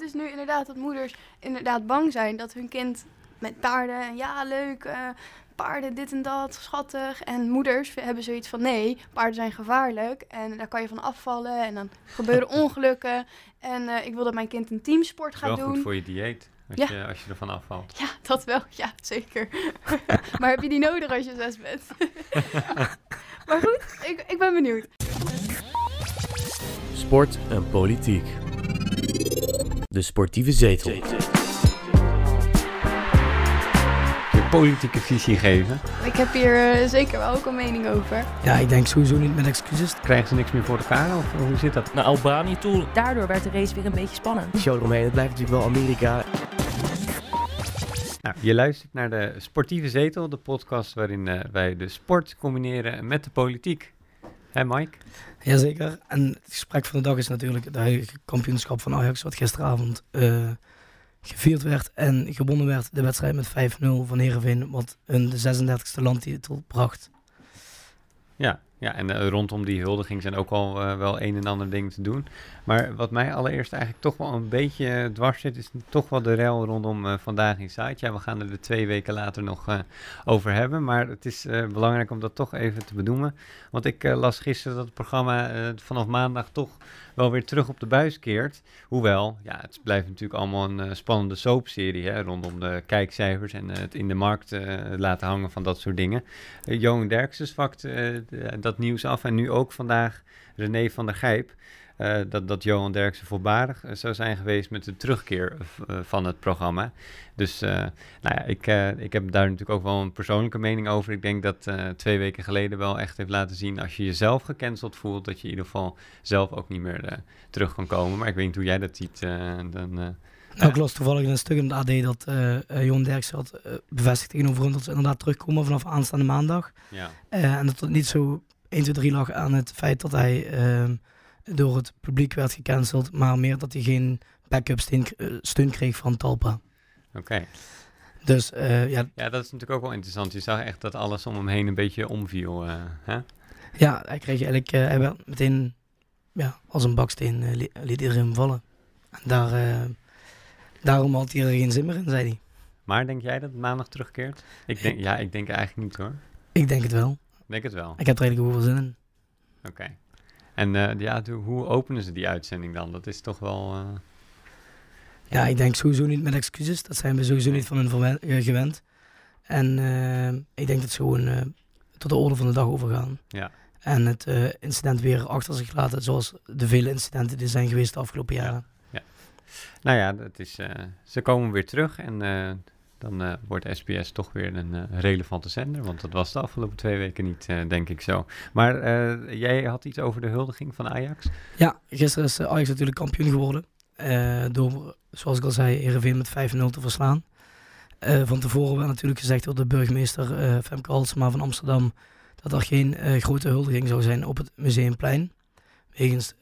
het dus nu inderdaad dat moeders inderdaad bang zijn dat hun kind met paarden en ja, leuk, eh, paarden dit en dat, schattig. En moeders hebben zoiets van nee, paarden zijn gevaarlijk en daar kan je van afvallen en dan gebeuren ongelukken. En eh, ik wil dat mijn kind een teamsport gaat Wel doen. goed voor je dieet, als, Ja. je, als je ervan afvalt. Ja, dat wel. Ja, zeker. maar heb je die nodig als je zes bent? maar goed, ik, ik ben benieuwd. Sport en politiek. De sportieve zetel. Je politieke visie geven. Ik heb hier eh, zeker wel ook een mening over. Ja, ik denk sowieso niet met excuses. Krijgen ze niks meer voor elkaar of hoe zit dat? Naar Albanië toe. Daardoor werd de race weer een beetje spannend. Show eromheen. Het blijft natuurlijk wel Amerika. Nou, je luistert naar de Sportieve Zetel, de podcast waarin eh, wij de sport combineren met de politiek. Hé Mike? Jazeker. En het gesprek van de dag is natuurlijk het huidige kampioenschap van Ajax, wat gisteravond eh, gevierd werd en gewonnen werd. De wedstrijd met 5-0 van Heerenveen, wat hun de 36e landtitel bracht. Ja, ja en eh, rondom die huldiging zijn ook al eh, wel een en ander dingen te doen. Maar wat mij allereerst eigenlijk toch wel een beetje dwars zit, is toch wel de rel rondom eh, vandaag in site. Ja, we gaan er de twee weken later nog over hebben. Maar het is belangrijk om dat toch even te benoemen. Want ik las gisteren dat het programma vanaf maandag toch wel weer terug op de buis keert. Hoewel, ja, het blijft natuurlijk allemaal een spannende soapserie hè, rondom de kijkcijfers en het in de markt laten hangen van dat soort dingen. Johan Derksen vakt de- dat nieuws af en nu ook vandaag René van der Gijp. eh, dat, dat Johan Derksen voorbarig eh, zou zijn geweest met de terugkeer eh, van het programma. Dus nou ja, ik, ik heb daar natuurlijk ook wel een persoonlijke mening over. Ik denk dat twee weken geleden wel echt heeft laten zien... als je jezelf gecanceld voelt, dat je in ieder geval zelf ook niet meer terug kan komen. Maar ik weet niet hoe jij dat ziet. dan, Nou, ik las toevallig in een stuk in het AD dat eh, Jon Derksen had bevestigd tegenover hun dat ze inderdaad terugkomen vanaf aanstaande maandag. ja. En dat het niet zo 1, 2, 3 lag aan het feit dat hij ehm, door het publiek werd gecanceld, maar meer dat hij geen backup steun, eh, kreeg van Talpa. Oké. Dus eh, ja, Ja, dat is natuurlijk ook wel interessant. Je zag echt dat alles om hem heen een beetje omviel. eh, hè? ja, hij kreeg eigenlijk, hij werd meteen ja, als een baksteen li- liet iedereen hem vallen. En daar, daarom had hij er geen zin meer in, zei hij. Maar denk jij dat het maandag terugkeert? Ik denk, ja, ik denk eigenlijk niet hoor. Ik denk het wel. Ik denk het wel. Ik heb er eigenlijk ook wel zin in. Oké. En eh, ja, hoe openen ze die uitzending dan? Dat is toch wel... eh, Ja, ik denk sowieso niet met excuses. Dat zijn we sowieso niet van hun eh, gewend. En ik denk dat ze gewoon tot de orde van de dag overgaan. Ja. En het incident weer achter zich laten, zoals de vele incidenten die zijn geweest de afgelopen Ja. jaren. Nou ja, dat is, ze komen weer terug en dan eh, wordt SBS toch weer een eh, relevante zender. Want dat was de afgelopen twee weken niet, eh, denk ik zo. Maar jij had iets over de huldiging van Ajax. Ja, gisteren is Ajax natuurlijk kampioen geworden. door, zoals ik al zei, Heerenveen met 5-0 te verslaan. Van tevoren werd natuurlijk gezegd door de burgemeester Femke Halsema van Amsterdam... dat er geen grote huldiging zou zijn op het Museumplein. Wegens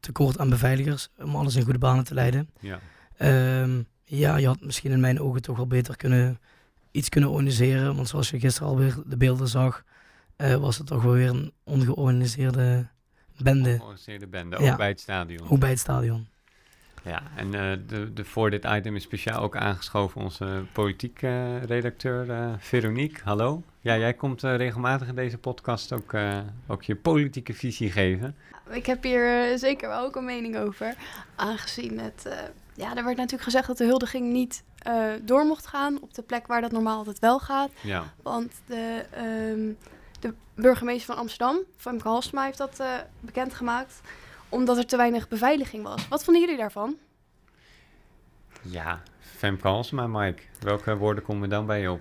tekort aan beveiligers, om alles in goede banen te leiden. Ja. Ehm, ja, je had misschien in mijn ogen toch wel beter kunnen, iets kunnen organiseren. Want zoals je gisteren alweer de beelden zag, eh, was het toch wel weer een ongeorganiseerde bende. Georganiseerde bende, ook Ja. bij het stadion. Ook bij het stadion. Ja, en eh, de, de, voor dit item is speciaal ook aangeschoven onze politiek eh, redacteur eh, Veronique. Hallo. Ja, jij komt eh, regelmatig in deze podcast ook, eh, ook je politieke visie geven. Ik heb hier eh, zeker wel ook een mening over. Aangezien het. Ja, er werd natuurlijk gezegd dat de huldiging niet eh, door mocht gaan op de plek waar dat normaal altijd wel gaat. Ja, Want de, ehm, de burgemeester van Amsterdam, Femke Halsema, heeft dat eh, bekendgemaakt. Omdat er te weinig beveiliging was. Wat vonden jullie daarvan? ja. Femke Halsema, Mike. Welke woorden komen dan bij je op?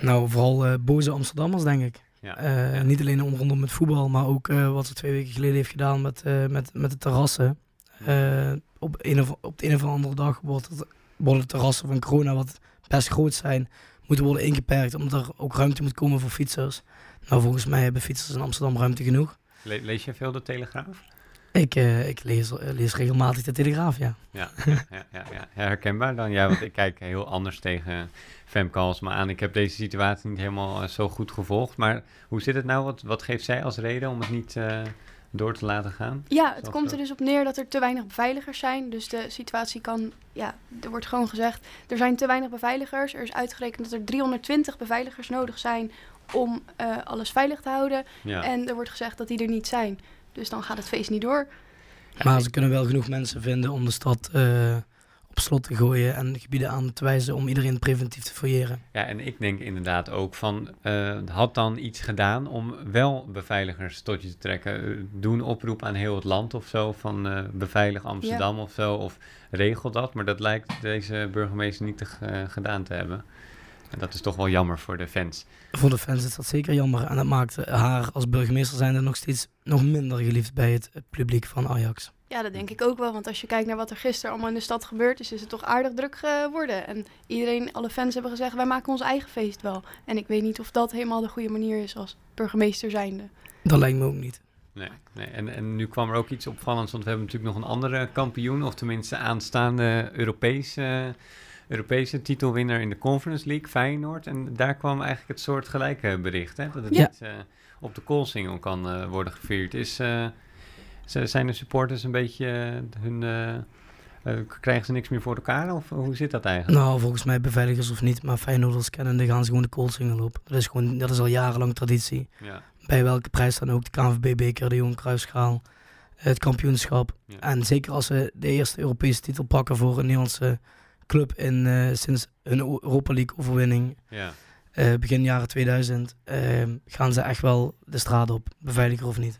Nou, vooral eh, boze Amsterdammers, denk ik. Ja, Eh, ja. Niet alleen om- rondom het voetbal, maar ook eh, wat ze twee weken geleden heeft gedaan met, eh, met, met de terrassen. Eh, op, een of, op de een of andere dag wordt het, worden de terrassen van corona, wat best groot zijn, moeten worden ingeperkt. Omdat er ook ruimte moet komen voor fietsers. Nou, volgens mij hebben fietsers in Amsterdam ruimte genoeg. Le- lees je veel de Telegraaf? Ik, eh, ik lees, lees regelmatig de Telegraaf, ja. Ja, ja, ja, ja, herkenbaar dan. Ja, want ik kijk heel anders tegen Femke Halsema aan. Ik heb deze situatie niet helemaal eh, zo goed gevolgd. Maar hoe zit het nou? Wat, wat geeft zij als reden om het niet, door te laten gaan? Ja, het Zoals komt er dus op neer dat er te weinig beveiligers zijn. Dus de situatie kan, ja, er wordt gewoon gezegd, er zijn te weinig beveiligers. Er is uitgerekend dat er 320 beveiligers nodig zijn om eh, alles veilig te houden. Ja. En er wordt gezegd dat die er niet zijn. Dus dan gaat het feest niet door. Maar ze kunnen wel genoeg mensen vinden om de stad eh, op slot te gooien en gebieden aan te wijzen om iedereen preventief te fouilleren. Ja, en ik denk inderdaad ook van, eh, had dan iets gedaan om wel beveiligers tot je te trekken. Eh, Doe een oproep aan heel het land of zo, van eh, beveilig Amsterdam of zo, of regel dat. Maar dat lijkt deze burgemeester niet te, gedaan te hebben. En dat is toch wel jammer voor de fans. Voor de fans is dat zeker jammer en dat maakt haar als burgemeester zijnde nog steeds nog minder geliefd bij het publiek van Ajax. Ja, dat denk ik ook wel. Want als je kijkt naar wat er gisteren allemaal in de stad gebeurd is, is het toch aardig druk geworden. En iedereen, alle fans hebben gezegd, wij maken ons eigen feest wel. En ik weet niet of dat helemaal de goede manier is als burgemeester zijnde. Dat lijkt me ook niet. Nee, nee. En, en nu kwam er ook iets opvallends, want we hebben natuurlijk nog een andere kampioen, of tenminste aanstaande Europese, Europese titelwinnaar in de Conference League, Feyenoord. En daar kwam eigenlijk het soort gelijke bericht, hè, dat het Ja. niet eh, op de koolsingel kan eh, worden gevierd. Is, eh, zijn de supporters een beetje eh, hun... eh, eh, krijgen ze niks meer voor elkaar, of hoe zit dat eigenlijk? Nou, volgens mij beveiligers of niet, maar Feyenoorders kennen, gaan ze gewoon de koolsingel op. Dat is, gewoon, dat is al jarenlang traditie. Ja, Bij welke prijs dan ook, de KNVB-beker, de Johan Cruijffschaal, het kampioenschap. ja. En zeker als ze de eerste Europese titel pakken voor een Nederlandse club in, sinds hun Europa League overwinning ja. begin jaren 2000, eh, gaan ze echt wel de straat op, beveiliger of niet.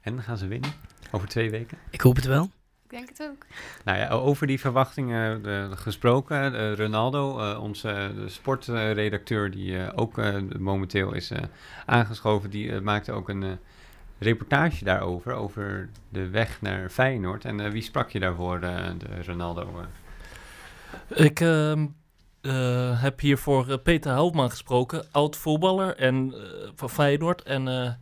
En gaan ze winnen? Over twee weken? Ik hoop het wel. Ik denk het ook. Nou ja, over die verwachtingen eh, gesproken. eh, Ronaldo, eh, onze eh, de sportredacteur, die eh, ook eh, momenteel is eh, aangeschoven, die maakte ook een eh, reportage daarover, over de weg naar Feyenoord. En wie sprak je daarvoor, de Ronaldo? Ik ehm, eh, heb hiervoor Peter Houtman gesproken, oud voetballer en, eh, van Feyenoord en eh,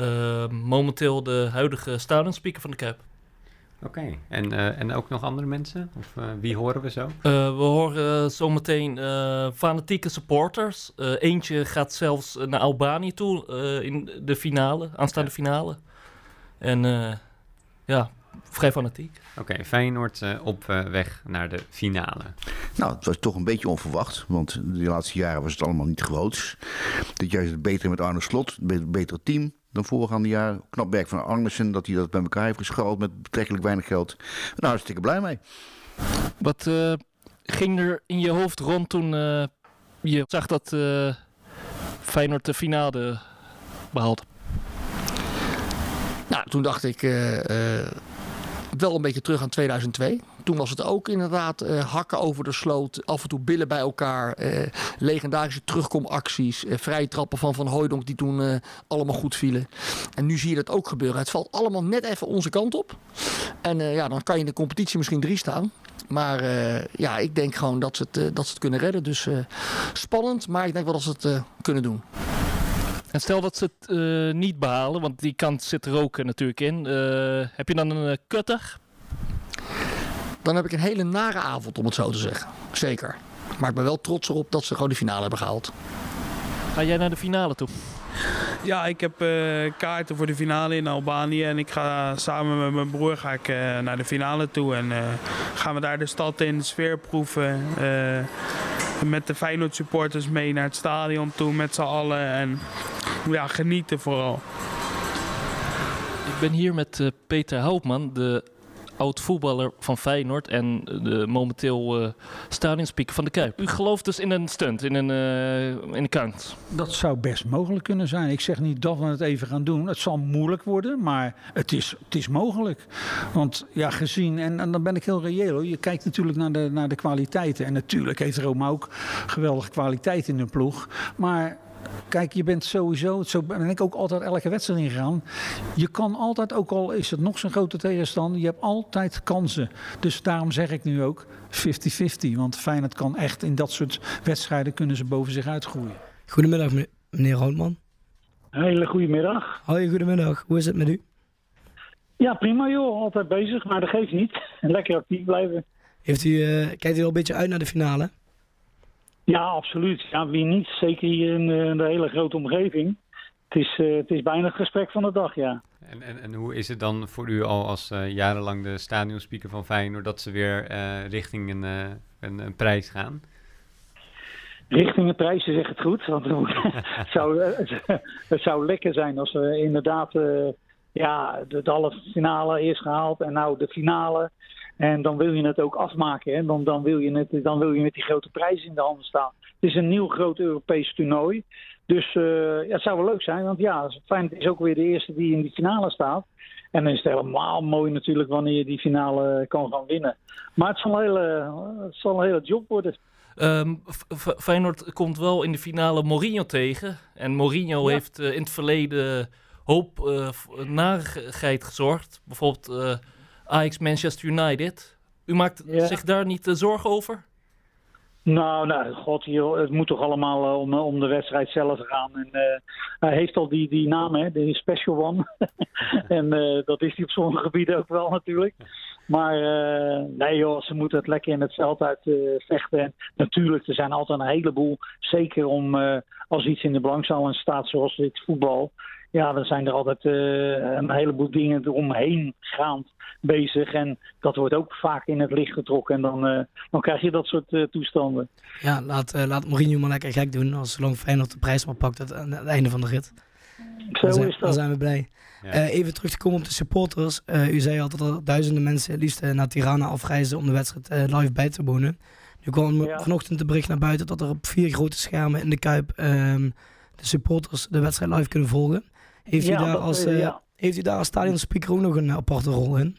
eh, momenteel de huidige stadionspeaker van de Kuip. Oké, en, eh, en ook nog andere mensen? Of eh, wie horen we zo? Eh, we horen zometeen eh, fanatieke supporters. Eh, eentje gaat zelfs naar Albanië toe eh, in de finale, aanstaande finale. En eh, ja, vrij fanatiek. Oké, Feyenoord eh, op weg naar de finale. Nou, het was toch een beetje onverwacht, want de laatste jaren was het allemaal niet groots. Dit jaar is het beter met Arne Slot, een beter team dan voorgaande jaar. Knap werk van Arnesen, dat hij dat bij elkaar heeft gescharreld met betrekkelijk weinig geld. Nou, hartstikke blij mee. Wat eh, ging er in je hoofd rond toen eh, je zag dat eh, Feyenoord de finale behaald? Nou, toen dacht ik eh, eh, wel een beetje terug aan 2002. Toen was het ook inderdaad eh, hakken over de sloot, af en toe billen bij elkaar, eh, legendarische terugkomacties, eh, vrije trappen van Van Hooijdonk die toen allemaal goed vielen. En nu zie je dat ook gebeuren. Het valt allemaal net even onze kant op. En ja, dan kan je in de competitie misschien drie staan. Maar ja, ik denk gewoon dat ze het, dat ze het kunnen redden. Dus spannend, maar ik denk wel dat ze het kunnen doen. En stel dat ze het niet behalen, want die kant zit er ook natuurlijk in. Heb je dan een kutter? Dan heb ik een hele nare avond, om het zo te zeggen. Zeker. Maar ik ben wel trots erop dat ze gewoon de finale hebben gehaald. Ga jij naar de finale toe? Ja, ik heb eh, kaarten voor de finale in Albanië. En ik ga samen met mijn broer ga ik, eh, naar de finale toe. En eh, gaan we daar de stad in, de sfeer proeven. eh, met de Feyenoord supporters mee naar het stadion toe met z'n allen. En ja, genieten vooral. Ik ben hier met Peter Houtman, de oud voetballer van Feyenoord en de momenteel stadionspeaker van de Kuip. U gelooft dus in een stunt, in een, eh, in een kans. Dat zou best mogelijk kunnen zijn. Ik zeg niet dat we het even gaan doen. Het zal moeilijk worden, maar het is, het is mogelijk. Want ja, gezien, en, en dan ben ik heel reëel hoor. Je kijkt natuurlijk naar de, naar de kwaliteiten. En natuurlijk heeft Roma ook geweldige kwaliteit in de ploeg. Maar Kijk, je bent sowieso, zo ben ik ook altijd elke wedstrijd ingegaan. Je kan altijd, ook al is het nog zo'n grote tegenstander, je hebt altijd kansen. Dus daarom zeg ik nu ook 50-50. Want Feyenoord kan echt in dat soort wedstrijden kunnen ze boven zich uitgroeien. Goedemiddag, meneer- meneer Houtman. Hele goedemiddag. Hoi, goedemiddag. Hoe is het met u? Ja, prima joh. Altijd bezig, maar dat geeft niet. Lekker actief blijven. Heeft u, eh, kijkt u al een beetje uit naar de finale? Ja, absoluut. Ja, wie niet? Zeker hier in eh, de hele grote omgeving. Het is, eh, het is bijna het gesprek van de dag, ja. En, en, en hoe is het dan voor u al als eh, jarenlang de stadionspeaker van Feyenoord dat ze weer richting een, een, een prijs gaan? Richting de prijzen zeg het goed. Want het, zou, het zou lekker zijn als we inderdaad ja, de, de halve finale eerst gehaald en nou de finale. En dan wil je het ook afmaken. Hè? Dan, dan, wil je het, dan wil je met die grote prijzen in de handen staan. Het is een nieuw groot Europees toernooi. Dus eh, ja, het zou wel leuk zijn. Want ja, Feyenoord is ook weer de eerste die in die finale staat. En dan is het helemaal mooi natuurlijk wanneer je die finale kan gaan winnen. Maar het zal een hele, het zal een hele job worden. F- Feyenoord komt wel in de finale Mourinho tegen. En Mourinho Ja. heeft eh, in het verleden hoop eh, v- narigheid gezorgd. Bijvoorbeeld eh Ajax Manchester United. U maakt Ja. zich daar niet eh, zorgen over? Nou, nou, god, joh, het moet toch allemaal eh, om, om de wedstrijd zelf gaan. En, eh, hij heeft al die, die naam, hè, de special one. en eh, dat is hij op sommige gebieden ook wel natuurlijk. Maar eh, nee joh, ze moeten het lekker in het veld uit eh, vechten. En natuurlijk, er zijn altijd een heleboel, zeker om eh, als iets in de belangstelling staat zoals dit voetbal. Ja, dan zijn er altijd eh, een heleboel dingen eromheen gaand bezig. En dat wordt ook vaak in het licht getrokken. En dan, eh, dan krijg je dat soort eh, toestanden. Ja, laat, eh, laat Mourinho maar lekker gek doen. Als zolang Feyenoord de prijs maar pakt aan aan het einde van de rit. Zo dan, zijn, is dat. dan zijn we blij. Ja. Eh, even terug te komen op de supporters. Eh, u zei al dat er duizenden mensen het liefst naar Tirana afreizen om de wedstrijd eh, live bij te wonen. Nu kwam Ja. vanochtend de bericht naar buiten dat er op vier grote schermen in de Kuip ehm, de supporters de wedstrijd live kunnen volgen. Heeft, Ja, u, daar als, eh, eh, ja. heeft u daar als stadionspeaker ook nog een aparte rol in?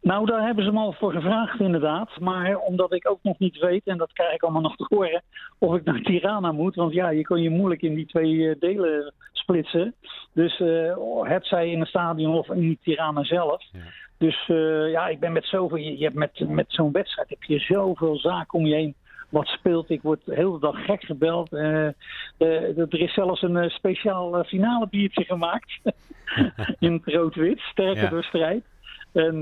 Nou, daar hebben ze me al voor gevraagd, inderdaad. Maar omdat ik ook nog niet weet, en dat krijg ik allemaal nog te horen, of ik naar Tirana moet. Want ja, je kan je moeilijk in die twee eh, delen splitsen. Dus eh het zij in het stadion of in Tirana zelf. Ja. Dus eh, ja, ik ben met zoveel. Je hebt met, met zo'n wedstrijd heb je zoveel zaken om je heen. Wat speelt. Ik word de hele dag gek gebeld. Eh, er is zelfs een eh, speciaal eh, finale biertje gemaakt. in het rood-wit. Sterker Ja. door strijd. En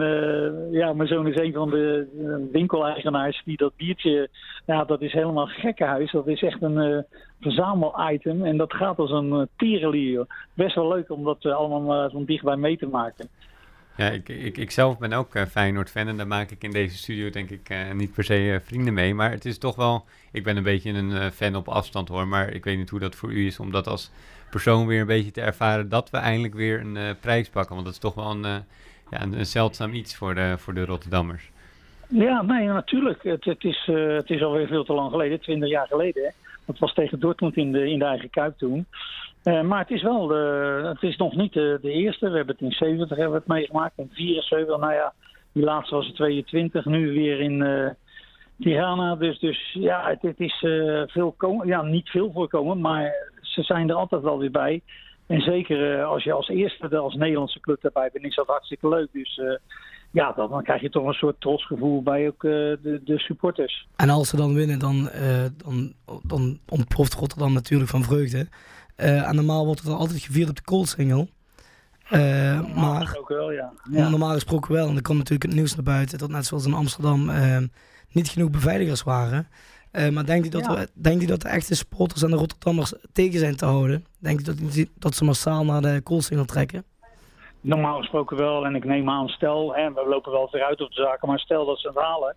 ja, mijn zoon is een van de winkeleigenaars die dat biertje... Ja, dat is helemaal gekkenhuis. Dat is echt een eh verzamel-item. En dat gaat als een uh, tierenlier. Best wel leuk om dat allemaal van dichtbij mee te maken. Ja, ik, ik, ik zelf ben ook eh, Feyenoord-fan en daar maak ik in deze studio denk ik eh, niet per se eh, vrienden mee. Maar het is toch wel, ik ben een beetje een fan op afstand hoor, maar ik weet niet hoe dat voor u is om dat als persoon weer een beetje te ervaren dat we eindelijk weer een prijs pakken. Want dat is toch wel een, ja, een, zeldzaam iets voor de, voor de Rotterdammers. Ja, nee, natuurlijk. Het, het, is, het is alweer veel te lang geleden, 20 jaar geleden. Dat was tegen Dortmund in de, in de eigen kuip toen. Eh, maar het is wel, de, het is nog niet de, de eerste. We hebben het in 70 hebben we het meegemaakt, in 74. Nou ja, die laatste was in 22, nu weer in eh, Tirana. Dus, dus ja, het, het is eh, veel ja, niet veel voorkomen, maar ze zijn er altijd wel weer bij. En zeker eh, als je als eerste er als Nederlandse club daarbij bent, is dat hartstikke leuk. Dus eh, ja, dan, dan krijg je toch een soort trotsgevoel bij ook eh, de, de supporters. En als ze dan winnen, dan, eh, dan, dan ontploft Rotterdam natuurlijk van vreugde. Eh, en normaal wordt het altijd gevierd op de Koolsingel. Eh, maar Ook wel, ja. ja. normaal gesproken wel. En er komt natuurlijk het nieuws naar buiten dat net zoals in Amsterdam eh, niet genoeg beveiligers waren. Eh, maar denkt u, dat Ja. we, denkt u dat de echte supporters en de Rotterdammers tegen zijn te houden? Denkt u dat, dat ze massaal naar de Koolsingel trekken? Normaal gesproken wel. En ik neem aan, stel, hè, we lopen wel vooruit op de zaken, maar stel dat ze het halen,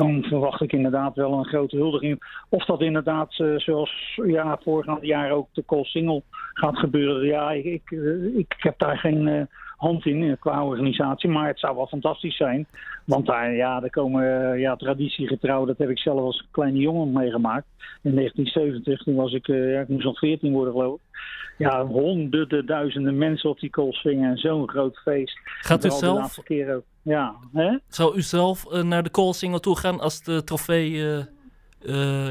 dan verwacht ik inderdaad wel een grote huldiging. Of dat inderdaad, eh, zoals ja, voorgaande jaar ook de Call Single gaat gebeuren. Ja, ik, ik, eh, ik heb daar geen eh, hand in eh, qua organisatie, maar het zou wel fantastisch zijn. Want daar, ja, er komen eh, ja, traditiegetrouw, dat heb ik zelf als kleine jongen meegemaakt. In 1970, toen was ik, eh, ja, ik moest nog 14 worden geloof ik. Ja, honderden, duizenden mensen op die kool swingen en zo'n groot feest. Gaat u de zelf, laatste keer ook. Ja, hè? zou u zelf naar de Koolsingel toe gaan als de trofee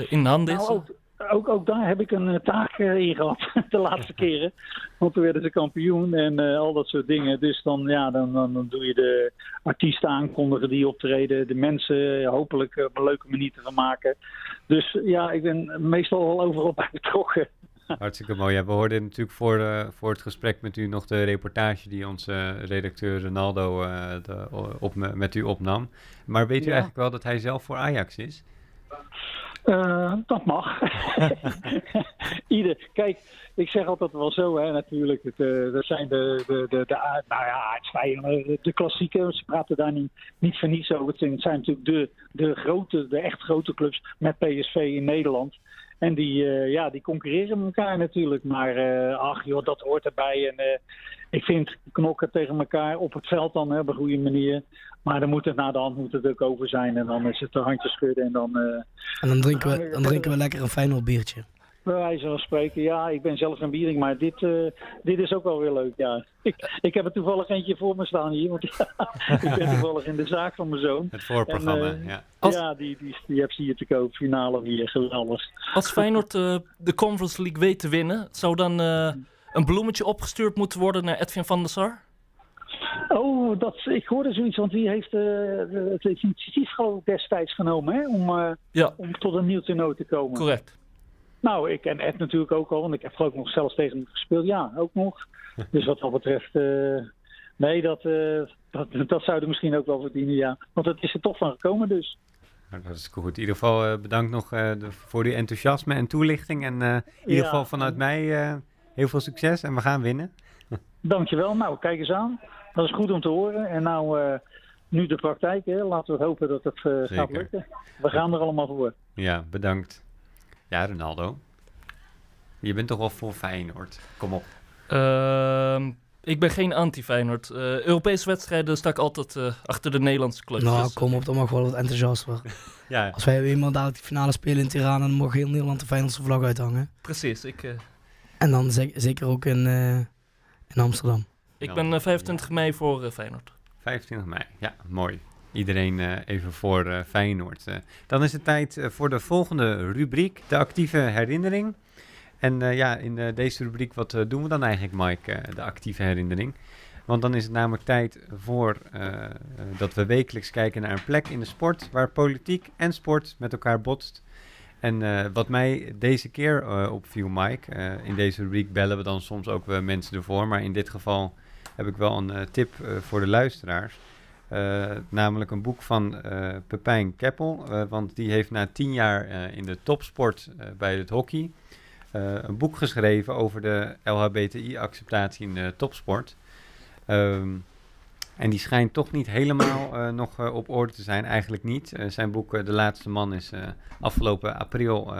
in handen is? Nou, ook, ook, ook daar heb ik een eh, taak eh, in gehad, de laatste keren. Want toen werden ze kampioen en eh, al dat soort dingen. Dus dan, ja, dan, dan, dan doe je de artiesten aankondigen die optreden. De mensen hopelijk op een leuke manier te vermaken. Dus ja, ik ben meestal wel overal bij betrokken. Hartstikke mooi. Ja, we hoorden natuurlijk voor, voor het gesprek met u nog de reportage die onze redacteur Ronaldo de, op, met u opnam. Maar weet u Ja. eigenlijk wel dat hij zelf voor Ajax is? Eh, dat mag. Ieder, kijk, ik zeg altijd wel zo, hè, natuurlijk. Het, eh, dat zijn de, de, de, de, nou ja, het zijn, eh, de klassieken. Ze praten daar niet, niet voor niets over. Het zijn, natuurlijk de, de grote, de echt grote clubs met PSV in Nederland. En die, eh, ja, die concurreren met elkaar natuurlijk. Maar eh, ach joh, dat hoort erbij. En eh, ik vind knokken tegen elkaar op het veld dan hè, op een goede manier. Maar dan moet het na de hand moet het ook over zijn. En dan is het de handjes schudden en dan... eh, En dan drinken we, dan drinken we lekker een Feyenoord biertje. bij wijze van spreken, ja, ik ben zelf een biering, maar dit, eh, dit is ook wel weer leuk, ja. Ik, ik heb er toevallig eentje voor me staan hier, want ja, ik ben toevallig in de zaak van mijn zoon. Het voorprogramma, En, eh, ja. Ja, die, die, die heb ze hier te koop, finale hier, geweldig. Als Feyenoord eh, de Conference League weet te winnen, zou dan eh, een bloemetje opgestuurd moeten worden naar Edwin van der Sar? Oh, dat, ik hoorde zoiets, want die heeft eh, het initiatief geloof ik destijds genomen, hè, om, eh, Ja. om tot een nieuw toernooi te komen. Correct. Nou, ik ken Ed natuurlijk ook al, want ik heb geloof ik nog zelfs tegen hem gespeeld. Ja, ook nog. Dus wat dat betreft, eh, nee, dat, eh, dat, dat zou er misschien ook wel verdienen, ja. Want het is er toch van gekomen dus. Nou, dat is goed. In ieder geval eh, bedankt nog eh, de- voor die enthousiasme en toelichting. En eh, in ieder Ja. geval vanuit mij eh, heel veel succes en we gaan winnen. Dankjewel. Nou, kijk eens aan. Dat is goed om te horen. En nou, eh, nu de praktijk, hè. Laten we hopen dat het eh, gaat lukken. We gaan er allemaal voor. Ja, bedankt. Ja, Ronaldo. Je bent toch wel voor Feyenoord. Kom op. Ehm, ik ben geen anti-Feyenoord. Eh, Europese wedstrijden sta ik altijd eh, achter de Nederlandse clubs. Nou, Dus, kom op, dan mag wel wat enthousiast worden. Ja, Als wij eenmaal dadelijk die finale spelen in Tirana, dan mag heel Nederland de Feyenoordse vlag uithangen. precies. Ik, eh, En dan ze- zeker ook in, eh, in Amsterdam. ik ben eh, 25 mei voor eh, Feyenoord. 25 mei. Ja, mooi. Iedereen eh, even voor eh, Feyenoord. Eh, dan is het tijd eh, voor de volgende rubriek, de actieve herinnering. En eh, ja, in eh, deze rubriek, wat eh, doen we dan eigenlijk, Mike, eh, de actieve herinnering? Want dan is het namelijk tijd voor eh, eh, dat we wekelijks kijken naar een plek in de sport waar politiek en sport met elkaar botst. En eh, wat mij deze keer eh, opviel, Mike, eh, in deze rubriek bellen we dan soms ook mensen ervoor, maar in dit geval heb ik wel een tip voor de luisteraars. Namelijk een boek van Pepijn Keppel. want die heeft na tien jaar in de topsport bij het hockey een boek geschreven over de LHBTI-acceptatie in de topsport. Ehm, en die schijnt toch niet helemaal eh, nog eh, op orde te zijn. Eigenlijk niet. Eh, zijn boek De Laatste Man is afgelopen april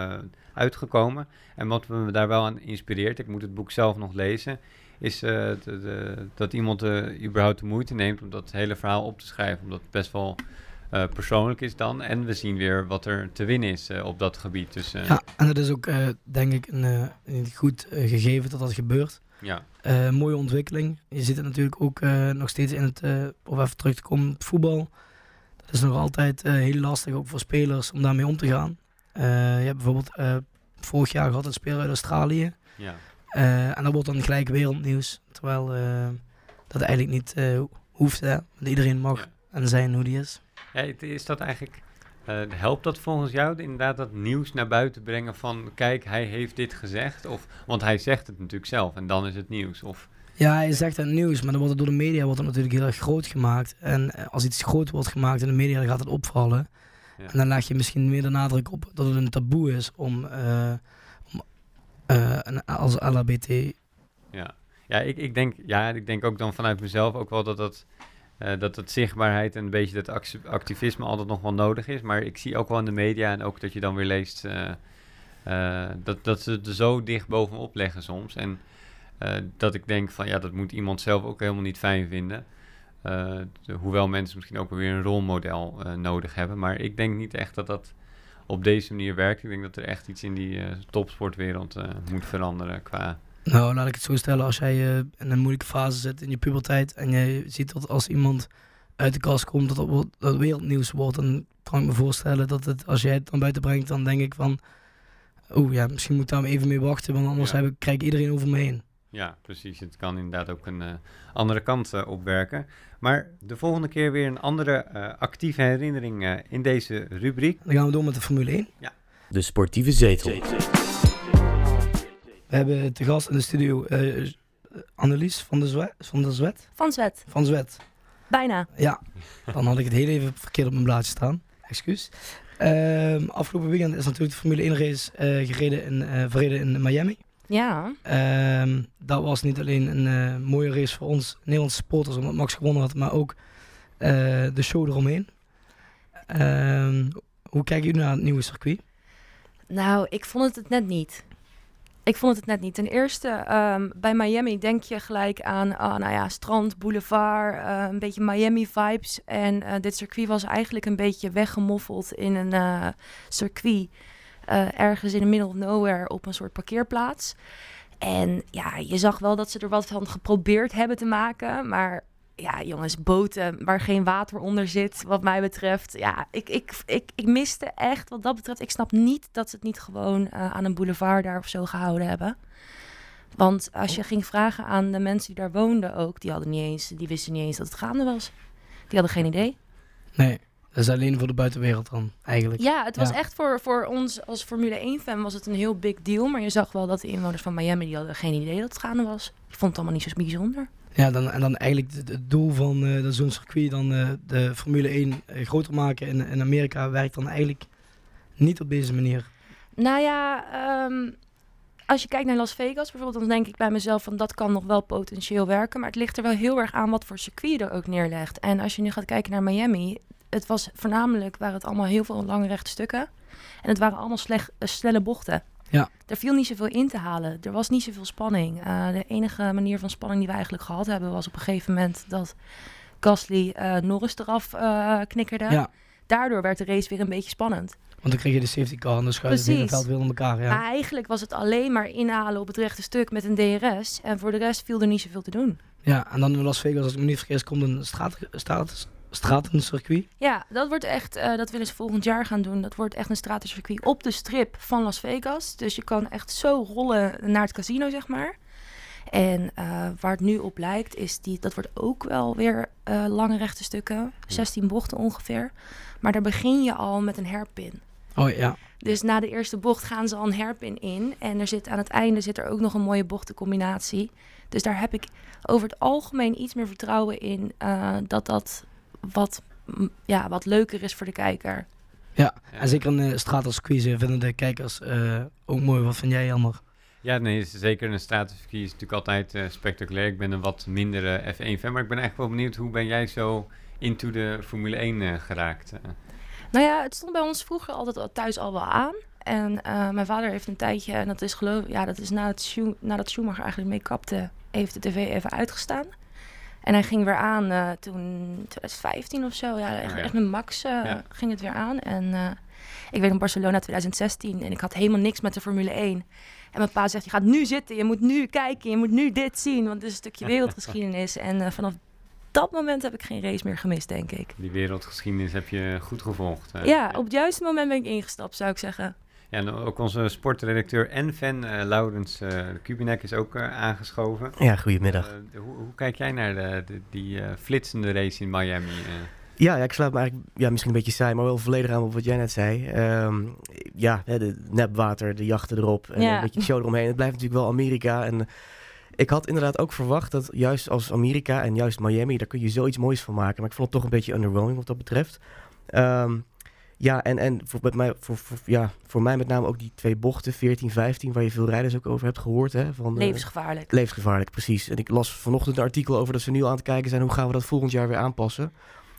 uitgekomen. En wat me daar wel aan inspireert, ik moet het boek zelf nog lezen, is de- dat iemand überhaupt de moeite neemt om dat hele verhaal op te schrijven. Omdat het best wel persoonlijk is dan. En we zien weer wat er te winnen is op dat gebied. Dus Ja, en dat is ook denk ik een, een goed gegeven dat dat gebeurt. Ja. Eh, mooie ontwikkeling. Je ziet het natuurlijk ook eh, nog steeds in het, eh of even terug te komen, het voetbal. Dat is nog altijd heel lastig ook voor spelers om daarmee om te gaan. Je hebt bijvoorbeeld vorig jaar gehad een speler uit Australië. Ja. En dat wordt dan gelijk wereldnieuws. Terwijl dat eigenlijk niet hoeft. Hè? Want iedereen mag en zijn hoe die is. Ja, is dat eigenlijk, eh, helpt dat volgens jou inderdaad dat nieuws naar buiten brengen van, kijk, hij heeft dit gezegd? Of, want hij zegt het natuurlijk zelf en dan is het nieuws. Of, Ja, hij zegt het nieuws, maar dan wordt het door de media wordt het natuurlijk heel erg groot gemaakt. En eh, als iets groot wordt gemaakt in de media, dan gaat het opvallen. Ja. En dan leg je misschien meer de nadruk op dat het een taboe is om, eh, om als LHBT. ja, ja, ik, ik, denk, ja, ik denk ook dan vanuit mezelf ook wel dat dat, eh, dat het zichtbaarheid en een beetje dat acti- activisme altijd nog wel nodig is. Maar ik zie ook wel in de media en ook dat je dan weer leest eh, eh, dat, dat ze er zo dicht bovenop leggen soms. En dat ik denk van ja, dat moet iemand zelf ook helemaal niet fijn vinden. De- hoewel mensen misschien ook weer een rolmodel nodig hebben. Maar ik denk niet echt dat dat op deze manier werkt. Ik denk dat er echt iets in die topsportwereld moet veranderen qua... Nou, laat ik het zo stellen. Als jij eh, in een moeilijke fase zit in je puberteit en jij ziet dat als iemand uit de kast komt, dat dat, wereldnieuws wordt, dan kan ik me voorstellen dat het, als jij het dan buiten brengt, dan denk ik van, oeh ja, misschien moet ik daar even mee wachten, want anders Ja. heb ik, krijg ik iedereen over me heen. Ja, precies. Het kan inderdaad ook een eh, andere kant eh, opwerken. Maar de volgende keer weer een andere eh, actieve herinnering eh, in deze rubriek. Dan gaan we door met de Formule 1. De sportieve zetel. We hebben te gast in de studio eh Annelies van de Zwet. Van de Zwet? Van Zwet. Van Zwet. Bijna. Ja, dan had ik het heel even verkeerd op mijn blaadje staan. Excuus. Ehm, afgelopen weekend is natuurlijk de Formule 1 race eh, gereden in, eh, verreden in Miami. Ja. Ehm, dat was niet alleen een mooie race voor ons Nederlandse supporters omdat Max gewonnen had, maar ook de show eromheen. Ehm, hoe kijken jullie naar het nieuwe circuit? Nou, ik vond het het net niet. Ik vond het het net niet. Ten eerste, ehm, bij Miami denk je gelijk aan ah, nou ja, strand, boulevard, eh, een beetje Miami-vibes. En eh, dit circuit was eigenlijk een beetje weggemoffeld in een eh, circuit. ergens in the middle of nowhere op een soort parkeerplaats. En ja, je zag wel dat ze er wat van geprobeerd hebben te maken. Maar ja, jongens, boten waar geen water onder zit, wat mij betreft. Ja, ik, ik, ik, ik miste echt wat dat betreft. Ik snap niet dat ze het niet gewoon eh, aan een boulevard daar of zo gehouden hebben. Want als je ging vragen aan de mensen die daar woonden ook, die hadden niet eens, die wisten niet eens dat het gaande was. Die hadden geen idee. Nee, dat is alleen voor de buitenwereld dan, eigenlijk. Ja, het was Ja. echt voor, voor ons als Formule 1-fan was het een heel big deal. Maar je zag wel dat de inwoners van Miami, die hadden geen idee dat het gaande was. Die vond het allemaal niet zo bijzonder. Ja, dan, en dan eigenlijk het, doel van dat zo'n circuit dan eh, de Formule 1 eh, groter maken in, Amerika werkt dan eigenlijk niet op deze manier. Nou ja, ehm, als je kijkt naar Las Vegas bijvoorbeeld, dan denk ik bij mezelf van dat kan nog wel potentieel werken. Maar het ligt er wel heel erg aan wat voor circuit je er ook neerlegt. En als je nu gaat kijken naar Miami, het was voornamelijk, waren het allemaal heel veel lange rechte stukken. En het waren allemaal slecht, snelle bochten. Ja. Er viel niet zoveel in te halen. Er was niet zoveel spanning. Eh, de enige manier van spanning die we eigenlijk gehad hebben was op een gegeven moment dat Gasly eh, Norris eraf eh, knikkerde. Ja. Daardoor werd de race weer een beetje spannend. Want dan kreeg je de safety car en dan schuiven het hele veld weer in elkaar. Ja. Maar eigenlijk was het alleen maar inhalen op het rechte stuk met een DRS. En voor de rest viel er niet zoveel te doen. ja, en dan in Las Vegas, als ik me niet vergis, komt een straat, straat, stratencircuit. Ja, dat wordt echt, eh, dat willen ze volgend jaar gaan doen. Dat wordt echt een stratencircuit op de strip van Las Vegas. Dus je kan echt zo rollen naar het casino, zeg maar. En eh, waar het nu op lijkt, is die, dat wordt ook wel weer eh, lange rechte stukken. 16 bochten ongeveer. Maar daar begin je al met een hairpin. Oh ja. Dus na de eerste bocht gaan ze al een hairpin in. En er zit aan het einde zit er ook nog een mooie bochtencombinatie. Dus daar heb ik over het algemeen iets meer vertrouwen in dat dat wat, ja, wat leuker is voor de kijker. Ja, en zeker een uh, stratencircuit eh, vinden de kijkers eh, ook mooi. Wat vind jij, Jammer? Ja, nee, zeker een stratencircuit is natuurlijk altijd eh, spectaculair. Ik ben een wat mindere F1-fan, maar ik ben eigenlijk wel benieuwd hoe ben jij zo into de Formule 1 eh, geraakt? eh? Nou ja, het stond bij ons vroeger altijd al thuis al wel aan. En eh, mijn vader heeft een tijdje, en dat is geloof ja, dat is nadat, Schu nadat Schumacher eigenlijk mee kapte, heeft de tv even uitgestaan. En hij ging weer aan eh, toen 2015 of zo. Ja, echt, Oh ja. echt met Max eh, Ja. ging het weer aan. En eh, ik weet nog Barcelona 2016 en ik had helemaal niks met de Formule 1. En mijn pa zegt, je gaat nu zitten, je moet nu kijken, je moet nu dit zien. Want het is een stukje wereldgeschiedenis. en vanaf dat moment heb ik geen race meer gemist, denk ik. Die wereldgeschiedenis heb je goed gevolgd. Ja, op het juiste moment ben ik ingestapt, zou ik zeggen. Ja, en ook onze sportredacteur en fan, eh, Laurens eh Kubinek, is ook eh, aangeschoven. Ja, goedemiddag. Eh, hoe, hoe kijk jij naar de, de- die eh, flitsende race in Miami? eh? Ja, ja, ik sluit me eigenlijk ja, misschien een beetje saai, maar wel volledig aan op wat jij net zei. Ehm, ja, hè, de nepwater, de jachten erop en Ja. een beetje show eromheen. Het blijft natuurlijk wel Amerika. En ik had inderdaad ook verwacht dat juist als Amerika en juist Miami, daar kun je zoiets moois van maken. Maar ik vond het toch een beetje underwhelming wat dat betreft. Ehm, ja, en, en voor, met mij, voor, voor, ja, voor mij met name ook die twee bochten, 14, 15, waar je veel rijders ook over hebt gehoord. Hè, van, eh, Levensgevaarlijk. Levensgevaarlijk, precies. En ik las vanochtend een artikel over dat ze nu aan het kijken zijn hoe gaan we dat volgend jaar weer aanpassen.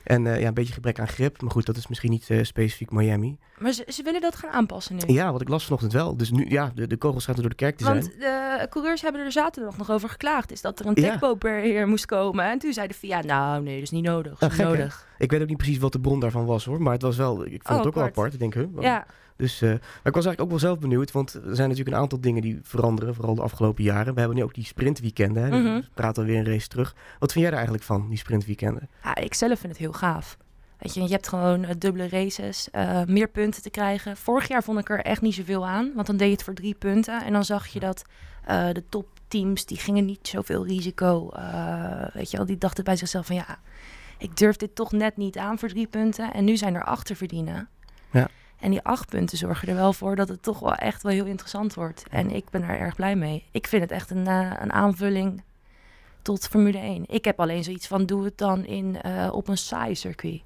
En eh, ja, een beetje gebrek aan grip. Maar goed, dat is misschien niet eh, specifiek Miami. Maar ze, ze willen dat gaan aanpassen nu. Ja, wat ik las vanochtend wel. Dus nu, ja, de, de kogels gaan er door de kerk te zijn. Want de coureurs hebben er zaterdag nog over geklaagd. Is dat er een Ja. techboper hier moest komen. En toen zei de FIA, nou nee, dat is niet nodig. Dat Ja, is gek, hè? nodig. Ik weet ook niet precies wat de bron daarvan was hoor. Maar het was wel, ik vond Oh, het ook wel apart. apart. Ik denk, huh, wat- Ja. Dus, eh, maar ik was eigenlijk ook wel zelf benieuwd. Want er zijn natuurlijk een aantal dingen die veranderen. Vooral de afgelopen jaren. We hebben nu ook die sprintweekenden. Hè. Mhm. We praten alweer een race terug. Wat vind jij er eigenlijk van, die sprintweekenden? Ja, ik zelf vind het heel gaaf. Weet je, je hebt gewoon eh, dubbele races, eh, meer punten te krijgen. Vorig jaar vond ik er echt niet zoveel aan, want dan deed je het voor drie punten. En dan zag je dat de topteams, die gingen niet zoveel risico. eh, weet je wel, die dachten bij zichzelf van ja, ik durf dit toch net niet aan voor drie punten. En nu zijn er acht te verdienen. Ja. En die acht punten zorgen er wel voor dat het toch wel echt wel heel interessant wordt. En ik ben daar erg blij mee. Ik vind het echt een, eh, een aanvulling tot Formule 1. Ik heb alleen zoiets van, doe het dan in, eh, op een saai circuit.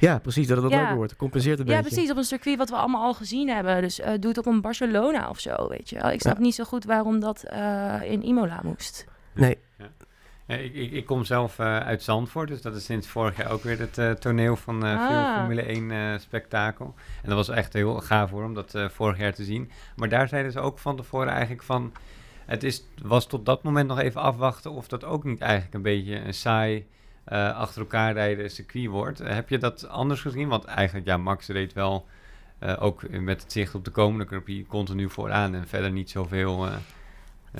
Ja, precies, dat het wat Ja. leuker wordt. Compenseert een Ja, beetje. precies. Op een circuit wat we allemaal al gezien hebben. Dus eh, doe het op een Barcelona of zo, weet je wel. Ik snap Ja. niet zo goed waarom dat eh, in Imola moest. Nee. Ja, ik, ik, ik kom zelf eh, uit Zandvoort, dus dat is sinds vorig jaar ook weer het eh, toneel van eh, veel Ah. Formule 1 eh, spektakel. En dat was echt heel gaaf hoor, om dat eh, vorig jaar te zien. Maar daar zeiden ze ook van tevoren eigenlijk van... Het is, was tot dat moment nog even afwachten of dat ook niet eigenlijk een beetje een saai... eh, achter elkaar rijden circuit wordt. Eh, heb je dat anders gezien? Want eigenlijk, ja, Max reed wel eh, ook met het zicht op de komende Prix continu vooraan en verder niet zoveel eh, eh,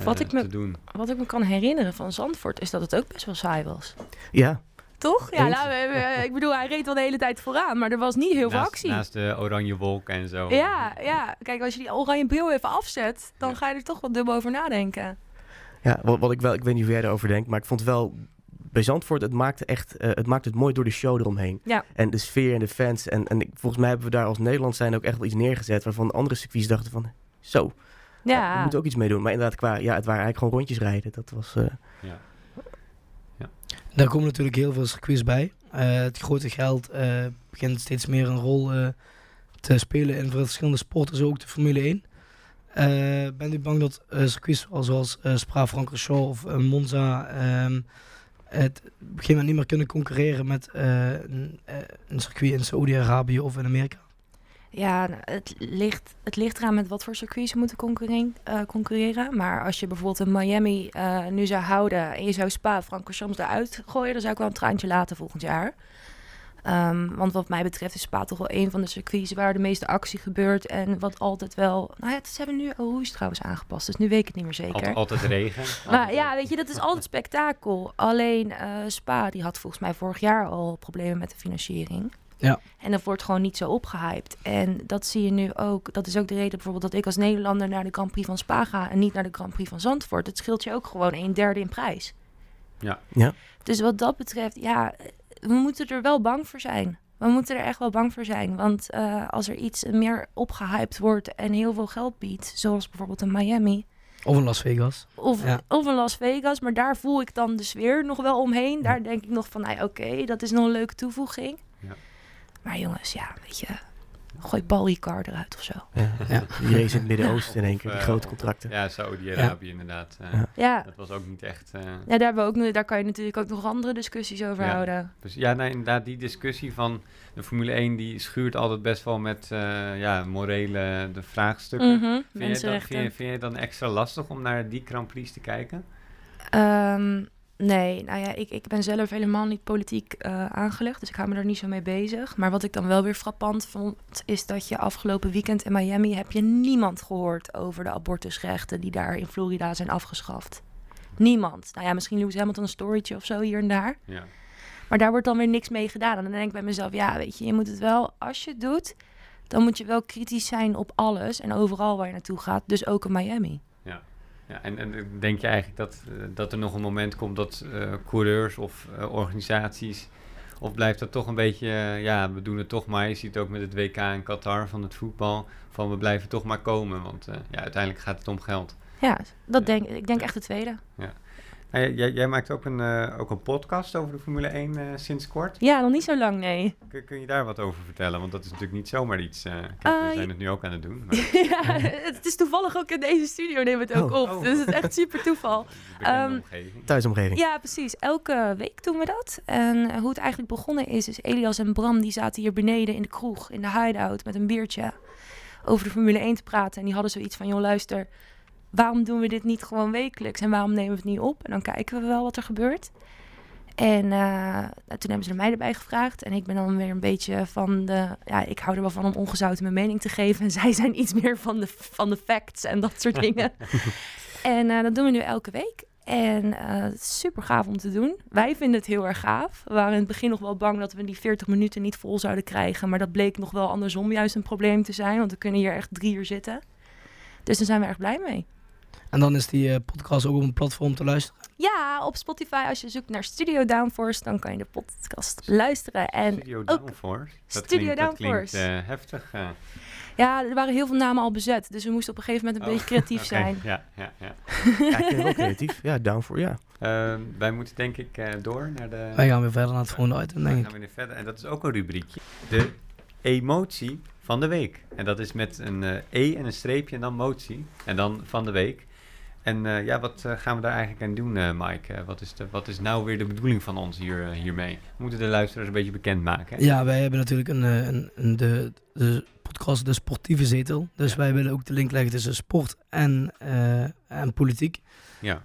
Wat ik me- te doen. Wat ik me kan herinneren van Zandvoort is dat het ook best wel saai was. Ja, Toch? Ja, nou, we- we- ik bedoel, hij reed wel de hele tijd vooraan, maar er was niet heel veel actie. Naast de oranje wolk en zo. Ja, ja, kijk, als je die oranje bril even afzet, dan ga je er toch wel dubbel over nadenken. ja wat, wat ik wel, ik weet niet hoe jij erover denkt, maar ik vond wel bij Zandvoort, het maakte echt, eh, het maakte het mooi door de show eromheen. Ja. En de sfeer en de fans. En, en ik- volgens mij hebben we daar als Nederland zijn ook echt wel iets neergezet waarvan andere circuits dachten van, zo, Ja, we moeten ook iets mee doen. Maar inderdaad, qua, ja, het waren eigenlijk gewoon rondjes rijden. Dat was, eh, Ja. Daar komen natuurlijk heel veel circuits bij. Eh, het grote geld eh, begint steeds meer een rol eh, te spelen in verschillende sporten, zo ook de Formule 1. Eh bent u bang dat eh, circuits zoals Spa-Francorchamps of Monza ehm, het op een gegeven moment niet meer kunnen concurreren met een, eh, een circuit in Saoedi-Arabië of in Amerika? Ja nou, het, ligt, het ligt eraan met wat voor circuits ze moeten concurreren, eh, concurreren. Maar als je bijvoorbeeld een Miami eh, nu zou houden en je zou Spa, Francorchamps eruit gooien, dan zou ik wel een traantje laten volgend jaar. Ehm, want wat mij betreft is Spa toch wel een van de circuits waar de meeste actie gebeurt. En wat altijd wel... Nou ja, ze hebben nu Rouge trouwens aangepast, dus nu weet ik het niet meer zeker. Altijd, altijd regen. Maar Altijd ja, weet je, dat is altijd spektakel. Alleen eh, Spa, die had volgens mij vorig jaar al problemen met de financiering. Ja. En dat wordt gewoon niet zo opgehyped. En dat zie je nu ook. Dat is ook de reden bijvoorbeeld dat ik als Nederlander naar de Grand Prix van Spa ga en niet naar de Grand Prix van Zandvoort. Het scheelt je ook gewoon een derde in prijs. Ja. Ja. Dus wat dat betreft, ja, we moeten er wel bang voor zijn. We moeten er echt wel bang voor zijn. Want eh, als er iets meer opgehyped wordt en heel veel geld biedt, zoals bijvoorbeeld in Miami, Of in Las Vegas? of, Ja. of in Las Vegas, maar daar voel ik dan de sfeer nog wel omheen. Daar denk ik nog van, nou oké, dat is nog een leuke toevoeging. Ja. Maar jongens, ja, weet je, gooi Paul Ricard eruit of zo. ja, Ja. die race in het Midden-Oosten in één keer, die eh, grote of- contracten. Ja, Saudi-Arabië inderdaad. eh, Ja. Ja, Dat was ook niet echt... eh, ja daar, hebben we ook, nu- daar kan je natuurlijk ook nog andere discussies over Ja. houden. dus ja, nee, inderdaad, die discussie van de Formule 1... die schuurt altijd best wel met eh, ja, morele de vraagstukken. Mhm, Vind, je dan, vind, je, vind je dan extra lastig om naar die Grand Prix te kijken? Ehm, nee, nou ja, ik, ik ben zelf helemaal niet politiek eh, aangelegd, dus ik hou me daar niet zo mee bezig. Maar wat ik dan wel weer frappant vond, is dat je afgelopen weekend in Miami heb je niemand gehoord over de abortusrechten die daar in Florida zijn afgeschaft. Niemand. Nou ja, misschien Lewis Hamilton een storytje of zo hier en daar. Ja. Maar daar wordt dan weer niks mee gedaan. En dan denk ik bij mezelf, ja, weet je, je moet het wel, als je het doet, dan moet je wel kritisch zijn op alles en overal waar je naartoe gaat. Dus ook in Miami. Ja, en, en denk je eigenlijk dat, eh, dat er nog een moment komt dat eh, coureurs of eh, organisaties... Of blijft dat toch een beetje, ja, we doen het toch maar. Je ziet het ook met het WK in Qatar van het voetbal. Van we blijven toch maar komen, want ja, uiteindelijk gaat het om geld. Ja, dat Ja. denk ik. denk echt de tweede. Nou, jij- maakt ook een, eh, ook een podcast over de Formule 1 eh, sinds kort. Ja, nog niet zo lang, nee. Kun, kun je daar wat over vertellen? Want dat is natuurlijk niet zomaar iets. eh, kijk, we zijn het nu ook aan het doen. Maar ja, het is toevallig ook in deze studio nemen we het ook Oh. op. Oh. Dus het is echt super toeval. Ehm, omgeving. Thuisomgeving. Ja, precies. Elke week doen we dat. En hoe het eigenlijk begonnen is, is Elias en Bram die zaten hier beneden in de kroeg, in de hideout, met een biertje over de Formule 1 te praten. En die hadden zoiets van, joh luister, waarom doen we dit niet gewoon wekelijks? En waarom nemen we het niet op? En dan kijken we wel wat er gebeurt. En eh, nou, toen hebben ze mij erbij gevraagd. En ik ben dan weer een beetje van de... Ja, ik hou er wel van om ongezouten mijn mening te geven. En zij zijn iets meer van de, van de facts en dat soort dingen. en eh, dat doen we nu elke week. En is super gaaf om te doen. Wij vinden het heel erg gaaf. We waren in het begin nog wel bang dat we die 40 minuten niet vol zouden krijgen. Maar dat bleek nog wel andersom juist een probleem te zijn. Want we kunnen hier echt drie uur zitten. Dus daar zijn we erg blij mee. En dan is die eh, podcast ook op een platform te luisteren. Ja, op Spotify als je zoekt naar Studio Downforce, dan kan je de podcast luisteren. En Studio ook, Downforce. Dat Studio klinkt, dat klinkt Downforce. eh, heftig. eh. ja, er waren heel veel namen al bezet. Dus we moesten op een gegeven moment een Oh, beetje creatief oké. zijn. Ja, ja, ja. Ja, ik ben wel creatief. Ja, down for, ja. Eh, wij moeten denk ik eh, door naar de... Wij gaan weer verder naar het volgende item, Wij denk gaan weer verder. En dat is ook een rubriekje. De emotie van de week. En dat is met een eh, E en een streepje en dan motie. En dan van de week. En eh, ja, wat eh, gaan we daar eigenlijk aan doen, eh, Mike? Wat, is de, wat is nou weer de bedoeling van ons hier, hiermee? We moeten de luisteraars een beetje bekendmaken. Hè? Ja, wij hebben natuurlijk een, een, een- de, de podcast De Sportieve Zetel. Dus wij willen ook de link leggen tussen sport en, en politiek. Ja.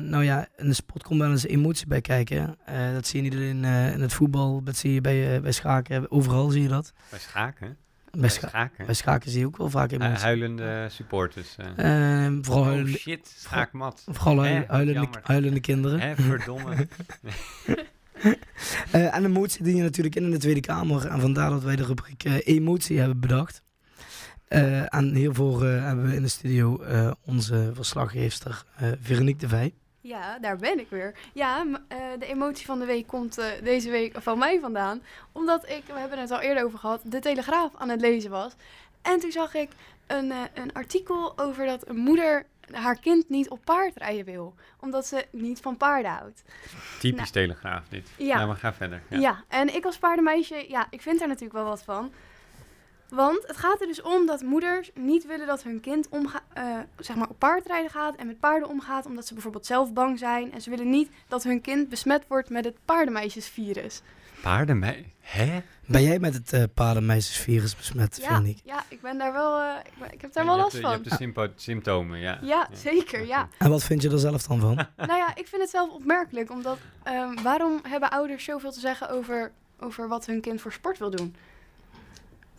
Nou ja, in de sport komt wel eens emotie bij kijken. Dat zie je niet alleen in het voetbal, dat zie je bij, bij schaken. Overal zie je dat. Bij schaken. Bij, scha- schaken. bij schaken zie je ook wel vaak Eh, emotie. huilende supporters. eh. Eh, vooral oh huilende, shit, schaakmat. vooral huilende, jammer. huilende kinderen. Hè, verdomme. Eh, en emotie dien je natuurlijk in in de Tweede Kamer. En vandaar dat wij de rubriek eh, emotie hebben bedacht. Eh, en hiervoor eh, hebben we in de studio eh, onze verslaggeefster eh Veronique de Vij. Ja, daar ben ik weer. Ja, eh, de emotie van de week komt eh, deze week van mij vandaan. Omdat ik, we hebben het al eerder over gehad, de Telegraaf aan het lezen was. En toen zag ik een, eh, een artikel over dat een moeder haar kind niet op paard rijden wil. Omdat ze niet van paarden houdt. Typisch Nou, telegraaf dit. Ja. Ja, maar ga verder. Ja. Ja. en ik als paardenmeisje, ja, ik vind er natuurlijk wel wat van. Want het gaat er dus om dat moeders niet willen dat hun kind omga eh, zeg maar op paardrijden gaat en met paarden omgaat, omdat ze bijvoorbeeld zelf bang zijn. En ze willen niet dat hun kind besmet wordt met het paardenmeisjesvirus. Paardenmei. Hè? Ben jij met het eh paardenmeisjesvirus besmet, Ja, Veronique? ja, ik ben daar wel, eh, ik, ben- ik heb daar wel last de- Je van. hebt de sympo- symptomen, ja. Ja, zeker, ja. En wat vind je er zelf dan van? nou ja, ik vind het zelf opmerkelijk, omdat ehm, waarom hebben ouders zoveel te zeggen over, over wat hun kind voor sport wil doen?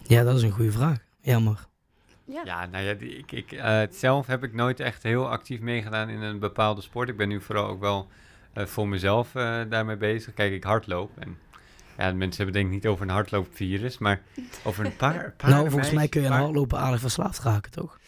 Ja, dat is een goede vraag. Jammer. Ja. Ja, nou ja, ik, ik, eh, zelf heb ik nooit echt heel actief meegedaan in een bepaalde sport. Ik ben nu vooral ook wel eh, voor mezelf eh, daarmee bezig. Kijk, ik hardloop. En ja, mensen hebben denk ik niet over een hardloopvirus, maar over een paar. nou, volgens mij kun je aan een hardlopen aardig verslaafd raken, toch?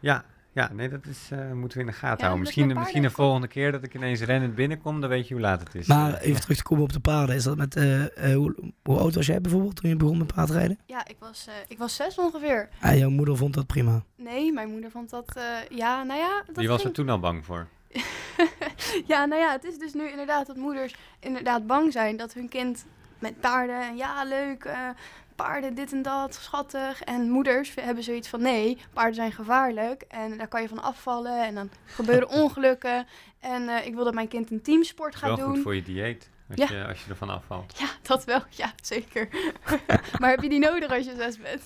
Ja, ja, nee, dat is, eh, moeten we in de gaten Ja, houden. Misschien, misschien de volgende keer dat ik ineens rennend binnenkom, dan weet je hoe laat het is. Maar even terug te komen op de paarden. Is dat met, eh, eh, hoe, hoe oud was jij bijvoorbeeld toen je begon met paardrijden? Ja, ik was, eh, ik was zes ongeveer. En jouw moeder vond dat prima. Nee, mijn moeder vond dat, eh, ja, nou ja. Dat Die was er toen al bang voor. ja, nou ja, het is dus nu inderdaad dat moeders inderdaad bang zijn dat hun kind met paarden, en ja, leuk, eh, paarden, dit en dat, schattig. En moeders hebben zoiets van, nee, paarden zijn gevaarlijk en daar kan je van afvallen en dan gebeuren ongelukken. En eh, ik wil dat mijn kind een teamsport gaat wel doen. goed voor je dieet, als, Ja. je, als je ervan afvalt. Ja, dat wel. Ja, zeker. maar heb je die nodig als je zes bent?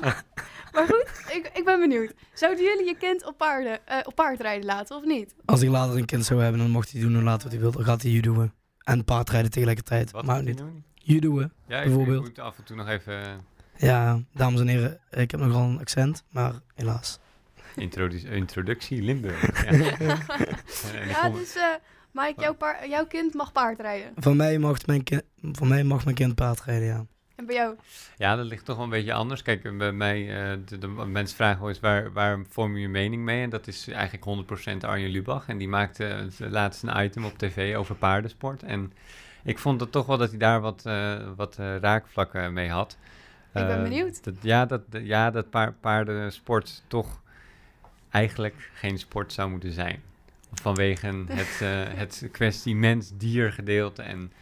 maar goed, ik, ik ben benieuwd. Zouden jullie je kind op, paarden, eh, op paard rijden laten of niet? Als ik later een kind zou hebben, dan mocht hij doen en laten wat hij wil. Dan gaat hij judoën. En paardrijden tegelijkertijd. Wat maar niet. doen? Judoën, Ja, ik, ik bijvoorbeeld. moet af en toe nog even eh, Ja, dames en heren, ik heb nogal een accent, maar helaas. introdu- introductie Limburg. Ja. Ik Ja, dus eh Mike, jouw, jouw kind mag paardrijden. Van mij, mag mijn kind, van mij mag mijn kind paardrijden, ja. En bij jou? Ja, dat ligt toch wel een beetje anders. Kijk, bij mij, eh, de, de mensen vragen wel eens waar, waar vorm je je mening mee? En dat is eigenlijk 100% Arjen Lubach. En die maakte het laatst een item op tv over paardensport. En ik vond het toch wel dat hij daar wat, eh, wat eh, raakvlakken mee had. Ik ben Eh, benieuwd. Dat, ja, dat, ja, dat paar, paardensport toch eigenlijk geen sport zou moeten zijn. Vanwege het, het kwestie mens-dier gedeelte en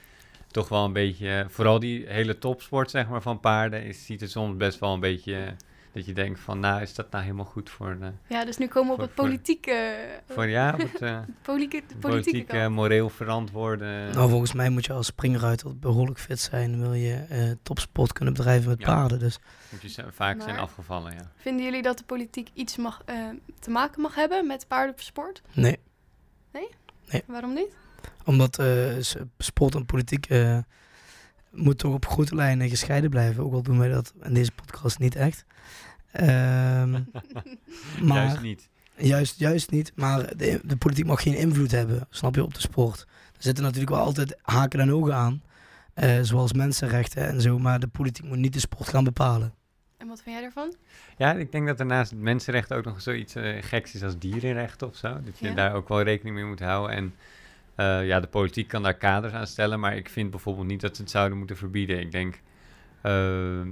toch wel een beetje, vooral die hele topsport zeg maar van paarden, is, ziet het soms best wel een beetje, dat je denkt van, nou is dat nou helemaal goed voor, de, Ja, dus nu komen we op het politieke, voor ja, op het, eh, politieke, de politieke eh, moreel verantwoorden. Nou, volgens mij moet je als springruiter behoorlijk fit zijn. Wil je eh, topsport kunnen bedrijven met Ja. paarden. Dus moet je vaak zijn afgevallen, ja. Vinden jullie dat de politiek iets mag, eh, te maken mag hebben met paardensport? nee. Waarom niet? Omdat eh, sport en politiek eh, moet toch op grote lijnen gescheiden blijven. Ook al doen wij dat in deze podcast niet echt. Ehm, maar, Juist niet. Juist, juist niet. Maar de, de politiek mag geen invloed hebben, snap je, op de sport. Er zitten natuurlijk wel altijd haken en ogen aan. eh, zoals mensenrechten en zo. Maar de politiek moet niet de sport gaan bepalen. En wat vind jij daarvan? Ja, ik denk dat er naast mensenrechten ook nog zoiets eh, geks is als dierenrechten of zo. Dat je Ja. daar ook wel rekening mee moet houden. En eh, ja, de politiek kan daar kaders aan stellen, maar ik vind bijvoorbeeld niet dat ze het zouden moeten verbieden. Ik denk eh, eh,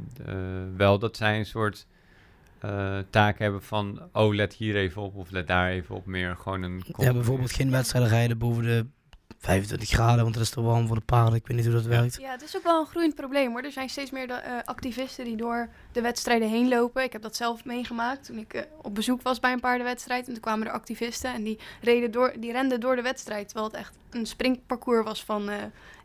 wel dat zij een soort taak hebben van, oh, let hier even op of let daar even op. Meer gewoon een... Ja, bijvoorbeeld geen wedstrijden rijden boven de 25 graden, want dat is te warm voor de paarden. Ik weet niet hoe dat werkt. Ja, het is ook wel een groeiend probleem hoor. Er zijn steeds meer de, eh, activisten die door de wedstrijden heen lopen. Ik heb dat zelf meegemaakt toen ik eh, op bezoek was bij een paardenwedstrijd. En toen kwamen er activisten en die, reden door, die renden door de wedstrijd. Terwijl het echt een springparcours was van eh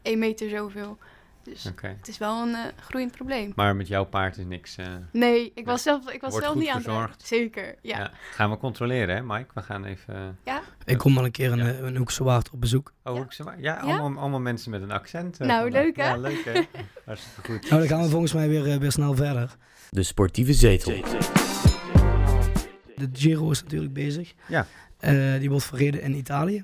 1 meter zoveel. Dus het is wel een eh, groeiend probleem. Maar met jouw paard is niks... eh, Nee, ik was zelf, ik was Wordt zelf goed niet aan het verzorgd. Zeker, ja. ja. Gaan we controleren, hè, Mike? We gaan even... Ja? Ik kom wel een keer een, eh, een Hoekse Waard op bezoek. Oh, Hoekse Waard. Ja, allemaal, allemaal mensen met een accent. eh, Nou, leuk, hè? Ja, leuk hè? Hartstikke goed. Nou, dan gaan we volgens mij weer, eh, weer snel verder. De sportieve zetel. De Giro is natuurlijk bezig. Ja. Eh, die wordt verreden in Italië.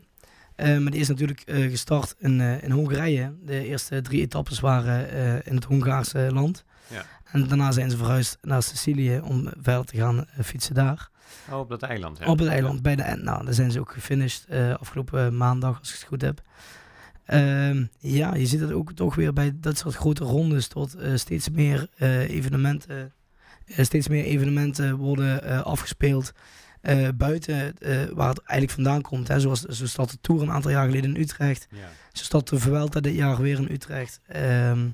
Eh, maar die is natuurlijk eh, gestart in, eh, in Hongarije. De eerste drie etappes waren in het Hongaarse land. Ja. En daarna zijn ze verhuisd naar Sicilië om verder te gaan fietsen daar. Oh, op dat eiland, ja. Op het eiland, bij de end. Nou, daar zijn ze ook gefinished afgelopen maandag, als ik het goed heb. Ehm, ja, je ziet het ook toch weer bij dat soort grote rondes tot steeds meer eh, evenementen. steeds meer evenementen worden afgespeeld eh, buiten eh, waar het eigenlijk vandaan komt. Hè. Zoals zo staat de Tour een aantal jaar geleden in Utrecht. Ja. Zo staat de Vuelta dit jaar weer in Utrecht. Ehm,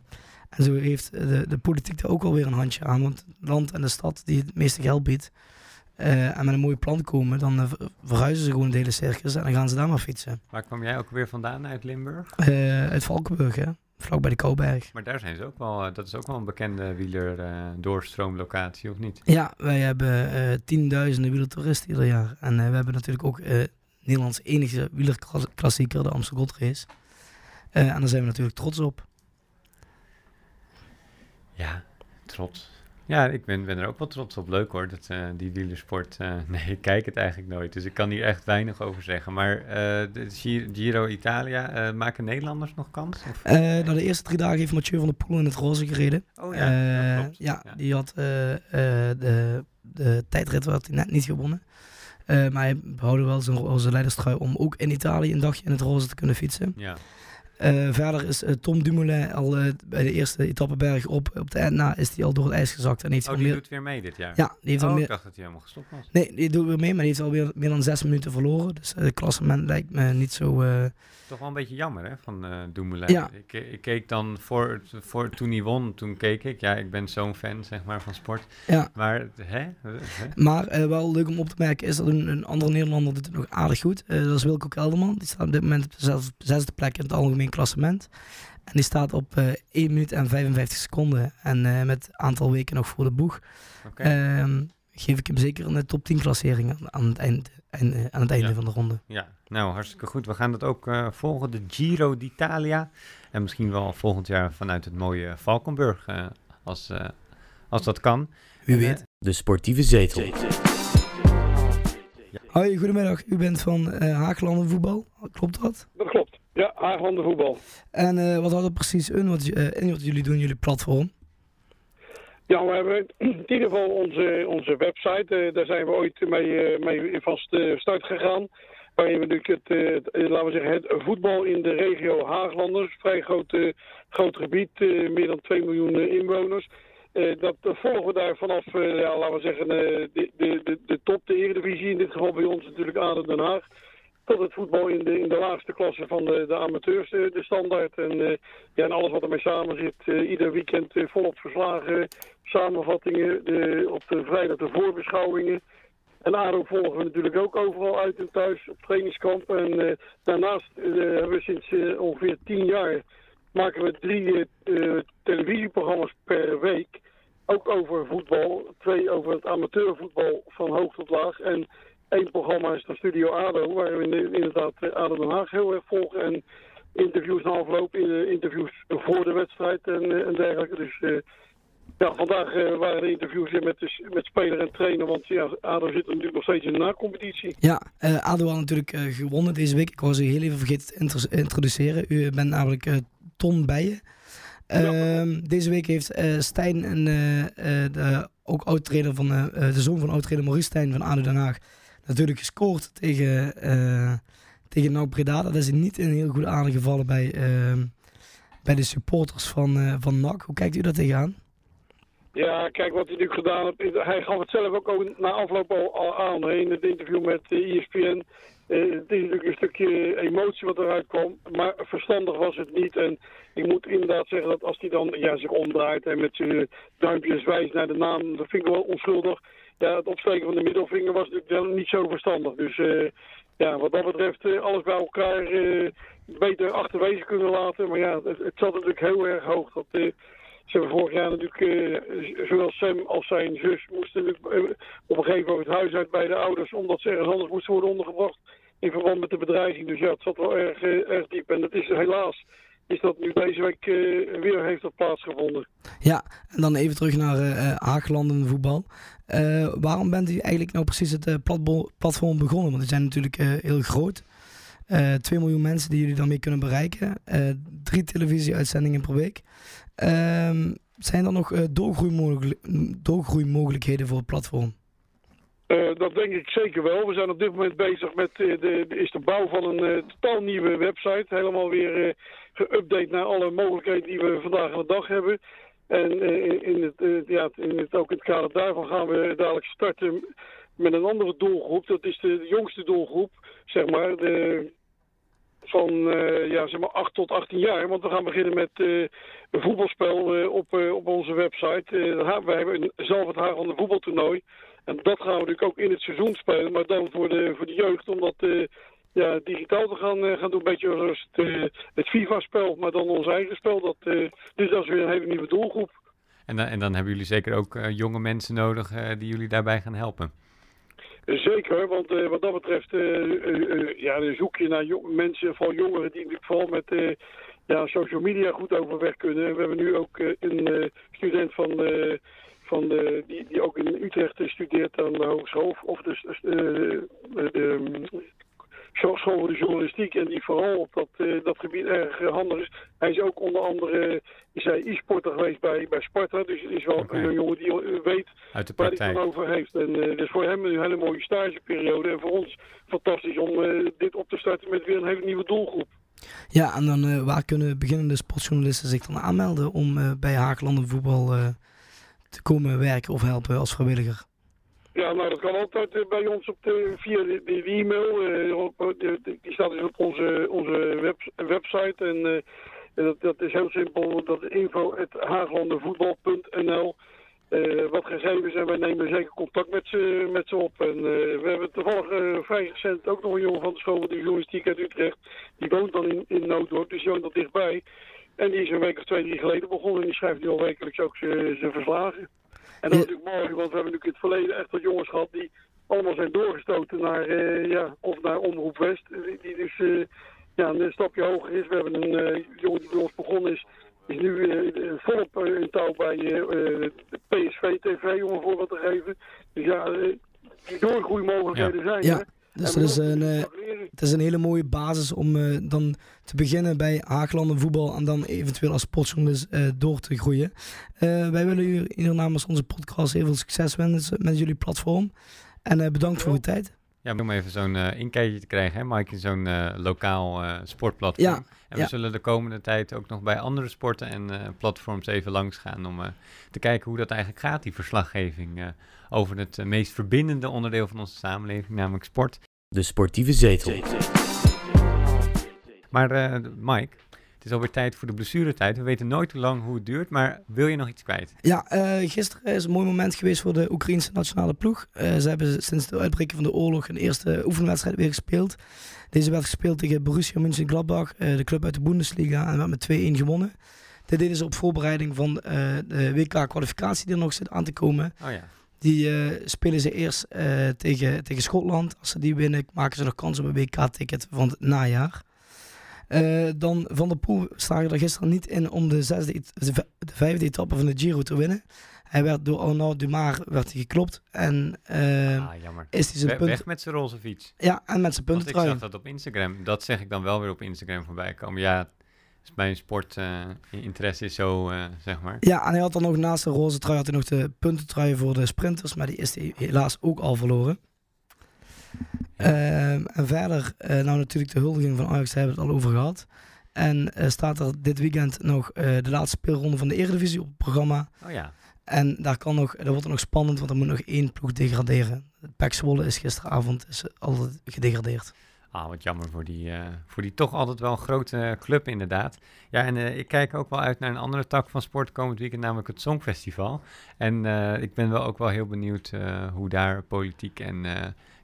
en zo heeft de, de politiek er ook alweer een handje aan. Want het land en de stad die het meeste geld biedt. eh, en met een mooi plan komen, dan ver- verhuizen ze gewoon het hele circus en dan gaan ze daar maar fietsen. Waar kwam jij ook weer vandaan uit Limburg? Uit Valkenburg, hè? Vlak bij de Kouberg. Maar daar zijn ze ook wel, eh, dat is ook wel een bekende wieler eh, doorstroomlocatie, of niet? Ja, wij hebben eh, tienduizenden wielertoeristen ieder jaar. En we hebben natuurlijk ook Nederlands enige wielerklassieker, de Amsterdam Gold Race. En daar zijn we natuurlijk trots op. Ja, trots. Ja, ik ben, ben er ook wel trots op. Leuk hoor, dat, eh, die wielersport. eh, nee, ik kijk het eigenlijk nooit, dus ik kan hier echt weinig over zeggen. Maar eh, de Gi- Giro Italia, eh, maken Nederlanders nog kans? Of? Eh na de eerste drie dagen heeft Mathieu van der Poel in het roze gereden. Oh ja, ja, Eh, klopt. ja, Ja. die had eh, eh, de, de tijdrit had hij net niet gewonnen. Eh, maar hij behouden wel zijn roze leiderstrui om ook in Italië een dagje in het roze te kunnen fietsen. Ja. Eh, verder is eh, Tom Dumoulin al eh, bij de eerste etappeberg op, op de Etna is hij al door het ijs gezakt. En heeft Oh, al die meer... doet weer mee dit jaar? Ja, die heeft al oh, meer... ik dacht dat hij helemaal gestopt was. Nee, die doet weer mee, maar die heeft alweer meer dan zes minuten verloren. Dus het klassement lijkt me niet zo... eh, Toch wel een beetje jammer, hè, van eh Dumoulin. Ja. Ik, ik keek dan voor, voor toen hij won, toen keek ik. Ja, ik ben zo'n fan, zeg maar, van sport. Ja. Maar, hè? hè? Maar eh, wel leuk om op te merken is dat een, een andere Nederlander doet het nog aardig goed. Eh, dat is Wilco Kelderman. Die staat op dit moment op de zes- zesde plek in het algemeen klassement. En die staat op eh 1 minuut en 55 seconden. En eh, met een aantal weken nog voor de boeg. Ehm, geef ik hem zeker een top 10 klassering aan, aan het, eind, en, eh, aan het einde Ja. van de ronde. Ja, nou hartstikke goed. We gaan dat ook eh, volgen, de Giro d'Italia. En misschien wel volgend jaar vanuit het mooie Valkenburg, eh, als, eh, als dat kan. Wie En, eh, weet. De sportieve zetel. Hoi, goedemiddag. U bent van eh Haaglanden voetbal. Klopt dat? Dat klopt. Ja, Haaglanden voetbal. En eh, wat houdt het precies in wat, eh, in wat jullie doen, jullie platform? Ja, we hebben in ieder geval onze, onze website. eh, daar zijn we ooit mee, eh, mee van st- start gegaan. Waarin we natuurlijk het, eh, eh, laten we zeggen, het voetbal in de regio Haaglanders. Vrij groot, eh, groot gebied, eh, meer dan 2 miljoen eh, inwoners. Eh, dat volgen we daar vanaf, eh, ja, laten we zeggen, eh, de, de, de, de top, de Eredivisie. In dit geval bij ons natuurlijk ADO Den Haag. Tot het voetbal in de, in laagste klasse van de, de amateurs, de, de standaard. En, eh, ja, en alles wat ermee samen zit. eh, ieder weekend eh, volop verslagen, samenvattingen. De, op de vrijdag de voorbeschouwingen. En ADO volgen we natuurlijk ook overal uit en thuis op trainingskamp. En eh, daarnaast eh, hebben we sinds eh, ongeveer tien jaar maken we drie eh, eh, televisieprogramma's per week. Ook over voetbal. Twee over het amateurvoetbal van hoog tot laag. En één programma is dan Studio ADO, waar we in- inderdaad eh, ADO Den Haag heel erg volgen. En interviews na afloop, eh, interviews voor de wedstrijd en, eh, en dergelijke. Dus ja, vandaag waren de interviews met, met speler en trainer. Want ja, ADO zit natuurlijk nog steeds in de na-competitie. Ja, eh ADO had natuurlijk gewonnen deze week. Ik was u heel even vergeten te intro- introduceren. U bent namelijk Ton Bijen. Ehm, deze week heeft Stijn, en, de, ook oud-trainer van, de zoon van oud-trainer Maurice Stijn van ADO Den Haag, natuurlijk gescoord tegen, eh tegen NAC Breda. Dat is niet in heel goede aarde gevallen bij, ehm, bij de supporters van, eh, van NAC. Hoe kijkt u daar tegenaan? Ja, kijk wat hij nu gedaan heeft. Hij gaf het zelf ook, ook na afloop al, aan in het interview met uh, ESPN. Uh, het is natuurlijk een stukje emotie wat eruit kwam, maar verstandig was het niet. En ik moet inderdaad zeggen dat als hij dan ja, zich omdraait en met zijn duimpjes wijst naar de naam, dat vind ik wel onschuldig. Ja, het opsteken van de middelvinger was natuurlijk niet zo verstandig. Dus uh, ja, wat dat betreft uh, alles bij elkaar uh, beter achterwege kunnen laten. Maar ja, het, zat natuurlijk heel erg hoog. Dat, ze vorig jaar natuurlijk, zowel Sam als zijn zus moesten op een gegeven moment het huis uit bij de ouders, omdat ze ergens anders moesten worden ondergebracht in verband met de bedreiging. Dus ja, het zat wel erg, erg diep. En dat is helaas is dat nu deze week weer heeft dat plaatsgevonden. Ja, en dan even terug naar uh, Haaglanden voetbal. Uh, waarom bent u eigenlijk nou precies het platform begonnen? Want die zijn natuurlijk heel groot. 2 miljoen mensen die jullie daarmee kunnen bereiken. drie televisieuitzendingen per week. Ehm, zijn er nog doorgroeimogelijkheden voor het platform? Dat denk ik zeker wel. We zijn op dit moment bezig met de, is de bouw van een totaal nieuwe website. Helemaal weer geüpdate naar alle mogelijkheden die we vandaag aan de dag hebben. En in, het, ja, in ook in het kader daarvan gaan we dadelijk starten met een andere doelgroep. Dat is de, jongste doelgroep, zeg maar. De, van ja, zeg maar 8 tot 18 jaar. Want we gaan beginnen met een voetbalspel op, op onze website. we hebben zelf het de voetbaltoernooi. En dat gaan we natuurlijk ook in het seizoen spelen, maar dan voor de, voor de jeugd, om dat uh, ja, digitaal te gaan, uh, gaan doen. Een beetje zoals het, uh, het FIFA-spel, maar dan ons eigen spel. Dat, dus dat is weer een hele nieuwe doelgroep. En dan, en dan hebben jullie zeker ook jonge mensen nodig die jullie daarbij gaan helpen. Zeker, want wat dat betreft ja, zoek je naar mensen, vooral jongeren, die vooral met ja, social media goed overweg kunnen. We hebben nu ook een student van van de, die, die ook in Utrecht studeert aan de hogeschool. Of uh, de, de school voor de journalistiek. En die vooral op dat, uh, dat gebied erg handig is. Hij is ook onder andere is hij e-sporter geweest bij, bij Sparta. Dus het is wel okay. een jongen die weet waar hij het over heeft. En uh, dus voor hem een hele mooie stageperiode. En voor ons fantastisch om dit op te starten met weer een hele nieuwe doelgroep. Ja, en dan waar kunnen beginnende sportjournalisten zich dan aanmelden om bij Haaklanden voetbal te komen werken of helpen als vrijwilliger? Ja, nou dat kan altijd uh, bij ons op de, via de, de e-mail. Op, de, die staat dus op onze, onze web, website. En uh, dat, dat is heel simpel. Dat is info.haaglandenvoetbal.nl Wat gegevens en wij nemen zeker contact met ze, met ze op. En we hebben toevallig vrij recent ook nog een jongen van de school van de journalistiek uit Utrecht. Die woont dan in, in dus die woont er dichtbij. En die is een week of twee, drie geleden begonnen. En die schrijft nu al wekelijks ook zijn verslagen. En dat is natuurlijk mooi, want we hebben natuurlijk in het verleden echt wat jongens gehad die allemaal zijn doorgestoten naar, uh, ja, of naar Omroep West. Die, die dus uh, ja, een stapje hoger is. We hebben een uh, jongen die bij ons begonnen is, is nu volop in touw bij PSV TV, om een voorbeeld te geven. Dus ja, die doorgroeimogelijkheden ja. zijn ja. Dus is een, uh, het is een hele mooie basis om uh, dan te beginnen bij Haaglanden voetbal en dan eventueel als sportjournalist uh, door te groeien. wij willen u in namens onze podcast heel veel succes wensen met jullie platform. En bedankt voor uw tijd. Ja, om even zo'n inkijkje te krijgen, hè, Mike, in zo'n lokaal sportplatform. Ja, en we ja. zullen de komende tijd ook nog bij andere sporten en platforms even langs gaan om te kijken hoe dat eigenlijk gaat, die verslaggeving over het meest verbindende onderdeel van onze samenleving, namelijk sport. De sportieve zetel. Maar uh, Mike, het is alweer tijd voor de blessuretijd. We weten nooit hoe lang hoe het duurt, maar wil je nog iets kwijt? Ja, uh, gisteren is een mooi moment geweest voor de Oekraïnse nationale ploeg. Uh, ze hebben sinds het uitbreken van de oorlog een eerste oefenwedstrijd weer gespeeld. Deze werd gespeeld tegen Borussia Mönchengladbach, uh, de club uit de Bundesliga, en werd met 2-1 gewonnen. Dit deden ze op voorbereiding van de WK-kwalificatie die er nog zit aan te komen. Oh ja. Die spelen ze eerst tegen, tegen Schotland. Als ze die winnen, maken ze nog kans op een WK-ticket van het najaar. Uh, dan Van der Poel slaagde er gisteren niet in om de, zesde, de vijfde etappe van de Giro te winnen. Hij werd door Arnaud Dumar werd hij geklopt. En ah, is hij zijn We, punt... Weg met zijn roze fiets. Ja, en met zijn punten ik zag dat op Instagram. Dat zeg ik dan wel weer op Instagram voorbij komen. Ja, mijn sportinteresse uh, is zo, uh, zeg maar. Ja, en hij had dan nog naast de roze trui had hij nog de puntentrui voor de sprinters, maar die is hij helaas ook al verloren. Uh, en verder, uh, nou natuurlijk de huldiging van Ajax, daar hebben we het al over gehad. En uh, staat er dit weekend nog de laatste speelronde van de Eredivisie op het programma. Oh ja. En daar, kan nog, dat wordt nog spannend, want er moet nog één ploeg degraderen. Pek Zwolle is gisteravond is altijd gedegradeerd. Ah, wat jammer voor die, eh, voor die toch altijd wel grote club inderdaad. Ja, en eh, ik kijk ook wel uit naar een andere tak van sport komend weekend, namelijk het Songfestival. En eh, ik ben wel ook wel heel benieuwd hoe daar politiek en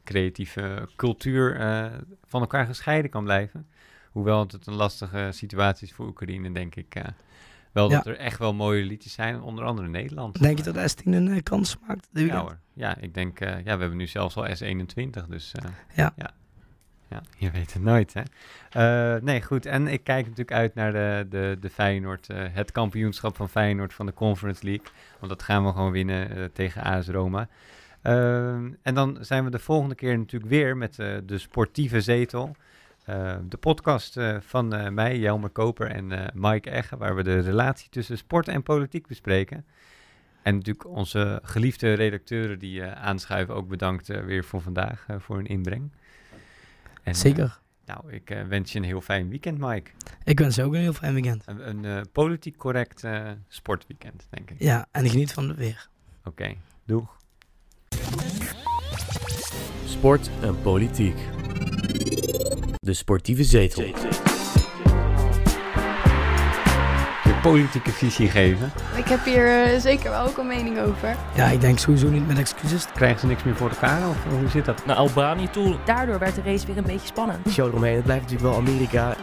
creatieve cultuur van elkaar gescheiden kan blijven. Hoewel het een lastige situatie is voor Oekraïne, denk ik. wel dat er echt wel mooie liedjes zijn, onder andere Nederland. Denk je dat S10 een kans maakt? Ja hoor. Ja, ik denk, ja, we hebben nu zelfs al S21, dus ja. ja. Ja, je weet het nooit, hè? Uh, nee, goed. En ik kijk natuurlijk uit naar de, de, de Feyenoord, uh, het kampioenschap van Feyenoord van de Conference League. Want dat gaan we gewoon winnen uh, tegen AS Roma. En dan zijn we de volgende keer natuurlijk weer met de sportieve zetel. de podcast van mij, Jelmer Koper en Mike Egge, waar we de relatie tussen sport en politiek bespreken. En natuurlijk onze geliefde redacteuren die aanschuiven, ook bedankt weer voor vandaag, voor hun inbreng. En, Zeker. Uh, nou, ik uh, wens je een heel fijn weekend, Mike. Ik wens je ook een heel fijn weekend. Een, een uh, politiek correct sportweekend, denk ik. Ja, en geniet van het weer. Oké, okay, doeg. Sport en politiek. De sportieve zetel politieke visie geven. Ik heb hier uh, zeker wel ook een mening over. Ja, ik denk sowieso niet met excuses. Krijgen ze niks meer voor elkaar of hoe zit dat? Naar Albanië toe. Daardoor werd de race weer een beetje spannend. Show eromheen, het blijft natuurlijk wel Amerika.